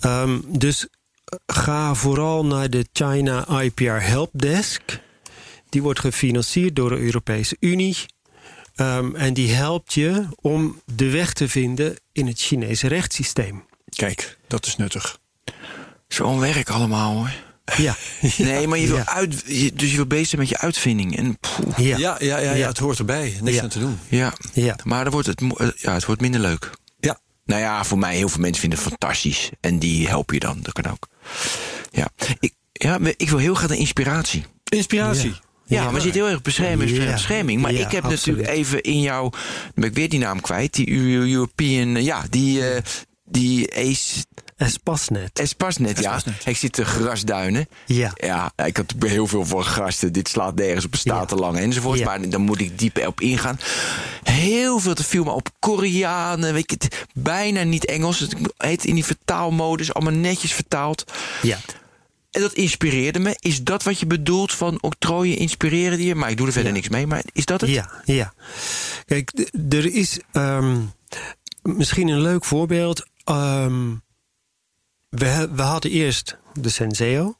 Um, dus ga vooral naar de China IPR Helpdesk. Die wordt gefinancierd door de Europese Unie. Um, en die helpt je om de weg te vinden in het Chinese rechtssysteem.
Kijk, dat is nuttig.
Zo'n werk allemaal hoor.
Ja.
Nee, maar je wil uit, dus je wil bezig met je uitvinding. En,
ja. Ja, ja, ja, ja, het hoort erbij. Niks aan te doen.
Ja.
ja.
Maar dan wordt het, ja, het wordt minder leuk.
Ja.
Nou ja, voor mij, heel veel mensen vinden het fantastisch. En die helpen je dan. Dat kan ook. Ja. Ik, ja, ik wil heel graag de inspiratie.
Inspiratie.
Ja. Ja, maar je zit heel erg bescherming. Ja. bescherming. Maar
ja,
ik heb
absoluut.
natuurlijk even in jou. Dan ben ik weer die naam kwijt. Die European. Ja, die. Uh, die Ace.
Espasnet.
Espasnet, ja.
Espasnet.
Ik zit te grasduinen.
Ja.
Ja, ik had heel veel voor grasten. Dit slaat nergens op statenlang ja. enzovoort.
Ja.
Maar dan moet ik diep op ingaan. Heel veel te veel, maar op Koreanen. Weet je, het, bijna niet Engels. Het heet in die vertaalmodus allemaal netjes vertaald.
Ja.
En dat inspireerde me. Is dat wat je bedoelt van octrooien inspireren die je? Maar ik doe er verder
Ja.
niks mee. Maar is dat het?
Ja, ja. Kijk, er is ehm, misschien een leuk voorbeeld. Ehm, we, we hadden eerst de Senseo.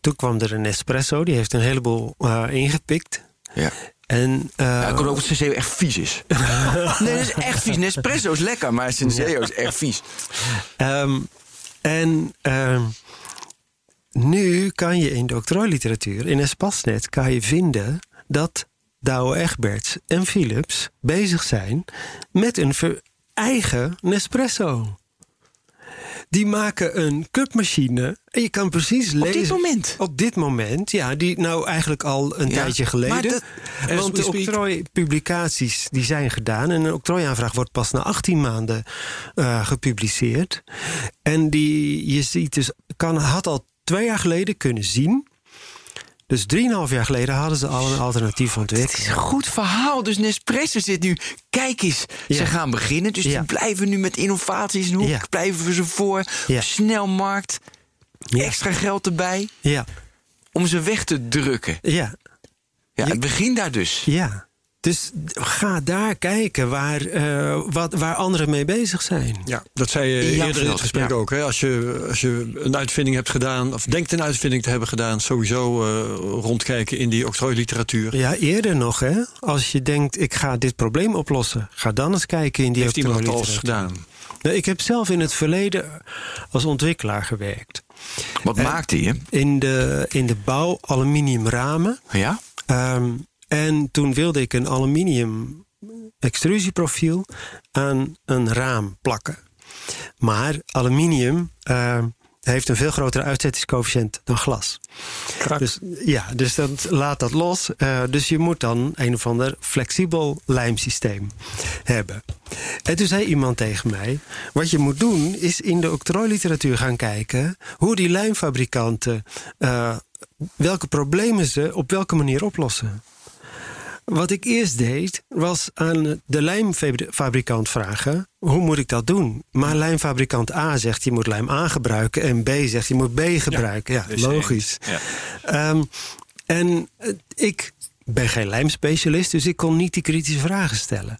Toen kwam er een Nespresso. Die heeft een heleboel eh, ingepikt.
Ja.
En, eh,
Ja, ik kon ook dat Senseo echt vies is. nee, dat is echt vies. Nespresso is lekker, maar Senseo is echt vies.
Ehm, en ehm, nu kan je in de octrooiliteratuur, in Espasnet, kan je vinden dat Douwe Egberts en Philips bezig zijn met een eigen Nespresso. Die maken een cupmachine en je kan precies lezen...
dit moment?
Op dit moment, ja. Die nou eigenlijk al een
Ja,
tijdje
maar
geleden.
dat-
As
want de octrooipublicaties die zijn gedaan. En een octrooiaanvraag wordt pas na 18 maanden eh, gepubliceerd. En die, je ziet dus, kan, had al twee jaar geleden kunnen zien. Dus drieënhalf jaar geleden hadden ze al een alternatief
Het is
ontwikkeld.
een goed verhaal. Dus Nespresso zit nu... Kijk eens, ze gaan beginnen. Dus
Ja.
die blijven nu met innovaties. En hoe
Ja.
blijven we ze voor?
Ja.
Snelmarkt.
Ja.
Extra geld erbij.
Ja,
Om ze weg te drukken.
ja,
Ja, het begint daar dus.
ja. Dus ga daar kijken waar, eh, wat, waar anderen mee bezig zijn.
Ja, dat zei je
Ja,
eerder in het gesprek
ja.
ook. Hè? Als, je, als je een uitvinding hebt gedaan, of denkt een uitvinding te hebben gedaan, sowieso eh, rondkijken in die octrooiliteratuur.
Ja, eerder nog, hè? Als je denkt, ik ga dit probleem oplossen, ga dan eens kijken in die
Heeft iemand het al gedaan?
Nou, ik heb zelf in het verleden als ontwikkelaar gewerkt.
Wat
En-
maakte je?
In de, in de bouw aluminiumramen.
Ja?
Ehm, en toen wilde ik een aluminium extrusieprofiel aan een raam plakken. Maar aluminium ehm, heeft een veel grotere uitzettingscoëfficiënt dan glas.
Krak.
Dus, ja, dus dat, laat dat los. Eh, dus je moet dan een of ander flexibel lijmsysteem hebben. En toen zei iemand tegen mij... wat je moet doen is in de octrooiliteratuur gaan kijken... hoe die lijmfabrikanten... eh, welke problemen ze op welke manier oplossen. Wat ik eerst deed, was aan de lijmfabrikant vragen... hoe moet ik dat doen? Maar lijmfabrikant A zegt je moet lijm A gebruiken... en B zegt je moet B gebruiken. Ja,
dus
logisch.
Ja.
Ehm, en eh, ik ben geen lijmspecialist, dus ik kon niet die kritische vragen stellen.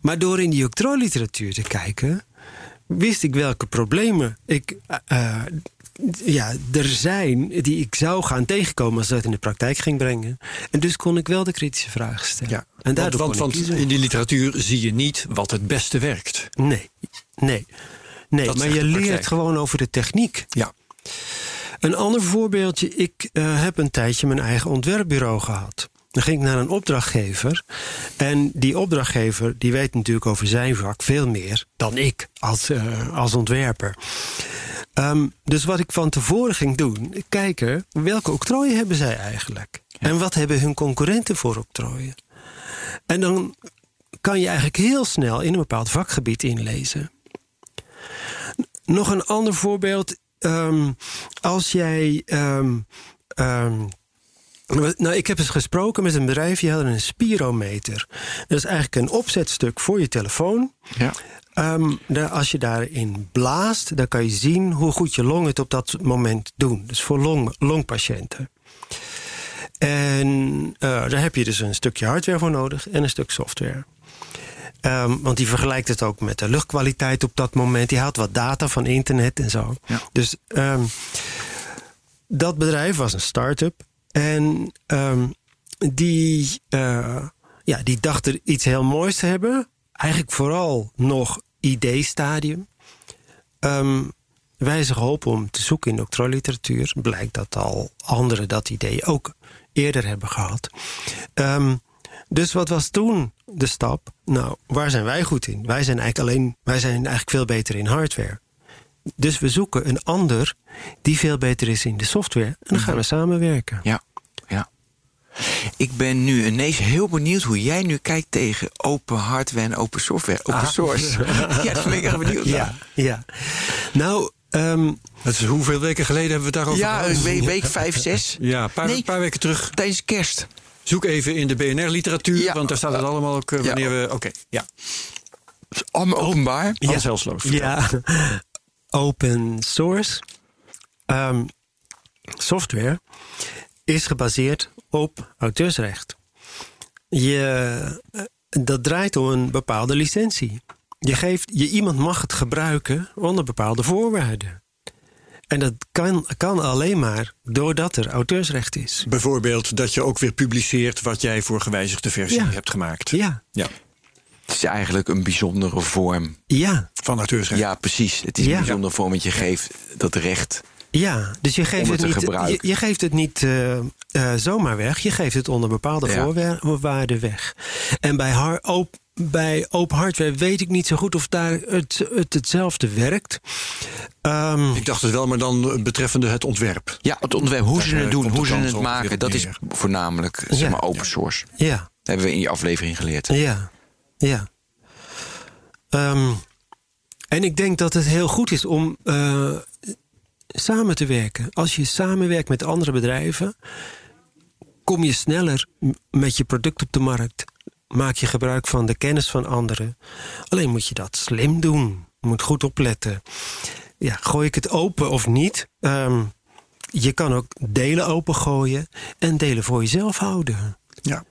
Maar door in die octrooiliteratuur te kijken, wist ik welke problemen ik, eh, eh, ja, er zijn die ik zou gaan tegenkomen als ik dat in de praktijk ging brengen. En dus kon ik wel de kritische vragen stellen.
Ja.
En
Want,
daardoor
want, want in die literatuur zie je niet wat het beste werkt.
Nee, nee. Nee,
Dat
maar je leert gewoon over de techniek.
Ja.
Een ander voorbeeldje. Ik eh, heb een tijdje mijn eigen ontwerpbureau gehad. Dan ging ik naar een opdrachtgever. En die opdrachtgever die weet natuurlijk over zijn vak veel meer dan ik als, eh, als ontwerper. Ehm, dus wat ik van tevoren ging doen, kijken welke octrooien hebben zij eigenlijk? En wat hebben hun concurrenten voor octrooien? En dan kan je eigenlijk heel snel in een bepaald vakgebied inlezen. Nog een ander voorbeeld. ehm, als jij. ehm, nou, ik heb eens gesproken met een bedrijf, die hadden een spirometer. Dat is eigenlijk een opzetstuk voor je telefoon.
Ja.
Ehm, als je daarin blaast, dan kan je zien hoe goed je longen het op dat moment doen. Dus voor long, longpatiënten. En eh, daar heb je dus een stukje hardware voor nodig en een stuk software. Ehm, want die vergelijkt het ook met de luchtkwaliteit op dat moment. Die haalt wat data van internet en zo.
Ja.
Dus ehm, dat bedrijf was een start-up. En die, eh, ja, die dacht er iets heel moois te hebben. Eigenlijk vooral nog idee-stadium. Ehm, wij zijn geholpen om te zoeken in de octrooiliteratuur. Blijkt dat al anderen dat idee ook eerder hebben gehad. Ehm, dus wat was toen de stap? Nou, waar zijn wij goed in? Wij zijn eigenlijk alleen, wij zijn eigenlijk veel beter in hardware. Dus we zoeken een ander die veel beter is in de software. En dan gaan we samenwerken.
Ja, ja. Ik ben nu ineens heel benieuwd hoe jij nu kijkt tegen open hardware en open software. Open source. ja, daar ben ik echt benieuwd
Ja,
naar.
ja. Nou, ehm,
Dat is hoeveel weken geleden hebben we het daarover
Ja,
gehad?
een week, week vijf, zes.
Ja, een paar,
Nee.
paar weken terug.
Tijdens kerst.
Zoek even in de BNR-literatuur,
Ja.
want daar staat het allemaal ook eh,
Ja.
wanneer we... Oké, ja.
Allemaal openbaar.
Ja.
Vertel.
ja, open source. Ehm, software is gebaseerd op auteursrecht. Je, eh, dat draait om een bepaalde licentie. Je geeft, je, iemand mag het gebruiken onder bepaalde voorwaarden. En dat kan, kan alleen maar doordat er auteursrecht is.
Bijvoorbeeld dat je ook weer publiceert wat jij voor gewijzigde versie
Ja.
hebt gemaakt.
Ja,
Ja,
Het is eigenlijk een bijzondere vorm.
ja,
van auteursrecht.
Ja, precies. Het is
Ja.
een bijzondere vorm, want je geeft dat recht.
Ja. Dus je geeft het, niet, je, geeft het niet eh, eh, zomaar weg. Je geeft het onder bepaalde
Ja.
voorwaarden weg. En bij, har, op, bij open hardware weet ik niet zo goed of daar het, het hetzelfde werkt. Ehm,
Ik dacht het wel, maar dan betreffende het ontwerp.
Ja, het ontwerp, hoe
Daar,
ze
eh,
het doen,
komt
hoe ze het maken, dat is voornamelijk zeg
Ja.
maar, open source. Dat
ja.
hebben we in je aflevering geleerd.
Ja, ja. Ehm, en ik denk dat het heel goed is om eh, samen te werken. Als je samenwerkt met andere bedrijven, kom je sneller met je product op de markt. Maak je gebruik van de kennis van anderen. Alleen moet je dat slim doen. Je moet goed opletten. Ja, gooi ik het open of niet? Ehm, je kan ook delen opengooien en delen voor jezelf houden.
Ja.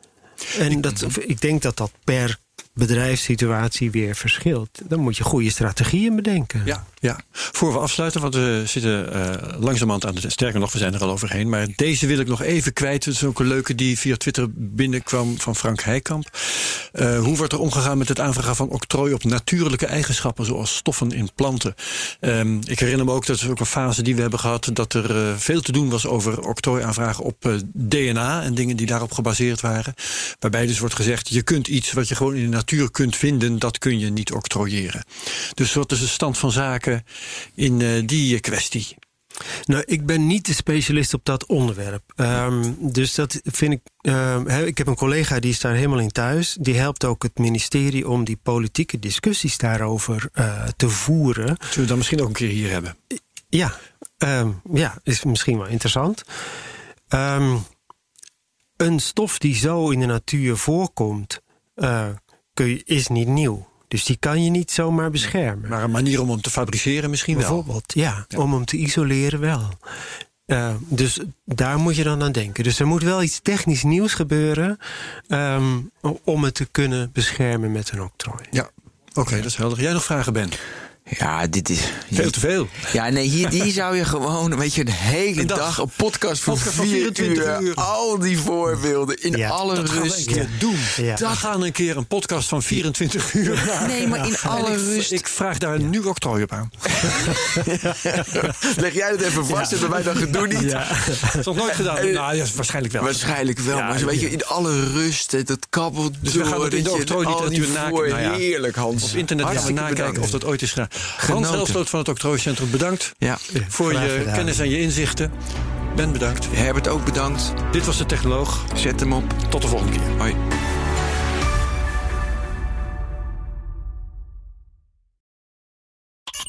En dat, ik denk dat dat per bedrijfssituatie weer verschilt. Dan moet je goede strategieën bedenken.
Ja, ja. Voor we afsluiten, want we zitten eh langzamerhand aan de... Sterker nog, we zijn er al overheen. Maar deze wil ik nog even kwijt. Het is ook een leuke die via Twitter binnenkwam van Frank Heikamp. Eh, hoe wordt er omgegaan met het aanvragen van octrooi op natuurlijke eigenschappen... zoals stoffen in planten? Ehm, ik herinner me ook, dat is ook een fase die we hebben gehad... dat er eh, veel te doen was over octrooi aanvragen op DNA... en dingen die daarop gebaseerd waren. Waarbij dus wordt gezegd, je kunt iets wat je gewoon in de natuur kunt vinden... dat kun je niet octrooieren. Dus wat is de stand van zaken in eh, die kwestie?
Nou, ik ben niet de specialist op dat onderwerp. Ehm, dus dat vind ik. ehm, ik heb een collega die is daar helemaal in thuis. Die helpt ook het ministerie om die politieke discussies daarover eh, te voeren.
Zullen we dan misschien ook een keer hier hebben?
Ja, ehm, ja, is misschien wel interessant. Een stof die zo in de natuur voorkomt, eh, kun je, is niet nieuw. Dus die kan je niet zomaar beschermen.
Maar een manier om hem te fabriceren misschien wel.
Bijvoorbeeld, ja, om hem te isoleren wel. Eh, dus daar moet je dan aan denken. Dus er moet wel iets technisch nieuws gebeuren ehm, om het te kunnen beschermen met een octrooi.
Ja, oké, dat is helder. Jij nog vragen, Ben?
Ja, dit is...
Veel te veel.
Ja, nee, hier, die zou je gewoon, weet je, een hele
Een dag.
dag, een podcast van 24
24
uur,
uur.
Al die voorbeelden in
Ja,
alle
Dat gaan we een
rust.
keer doen.
Ja.
We gaan een keer een podcast van 24 uur maken.
Nee, maar in alle
ik,
rust.
Ik vraag daar nu octrooi op aan.
Leg jij dat even vast, hebben wij dat gedoe niet?
Dat is nog nooit gedaan. Nou, ja, waarschijnlijk wel.
Waarschijnlijk wel,
Ja,
maar zo, weet je, in alle rust, dat kabbelt
Dus we
door,
gaan het in de
dat al die
nakijken.
voor-
Nou ja,
Heerlijk, Hans.
Op internet gaan we nakijken of dat ooit is gedaan. Hans. Helsloot van het Octrooicentrum, bedankt
Ja,
voor je kennis en je inzichten. Ben bedankt.
Herbert ook bedankt.
Dit was de Technoloog.
Zet hem op.
Tot de volgende keer.
Hoi.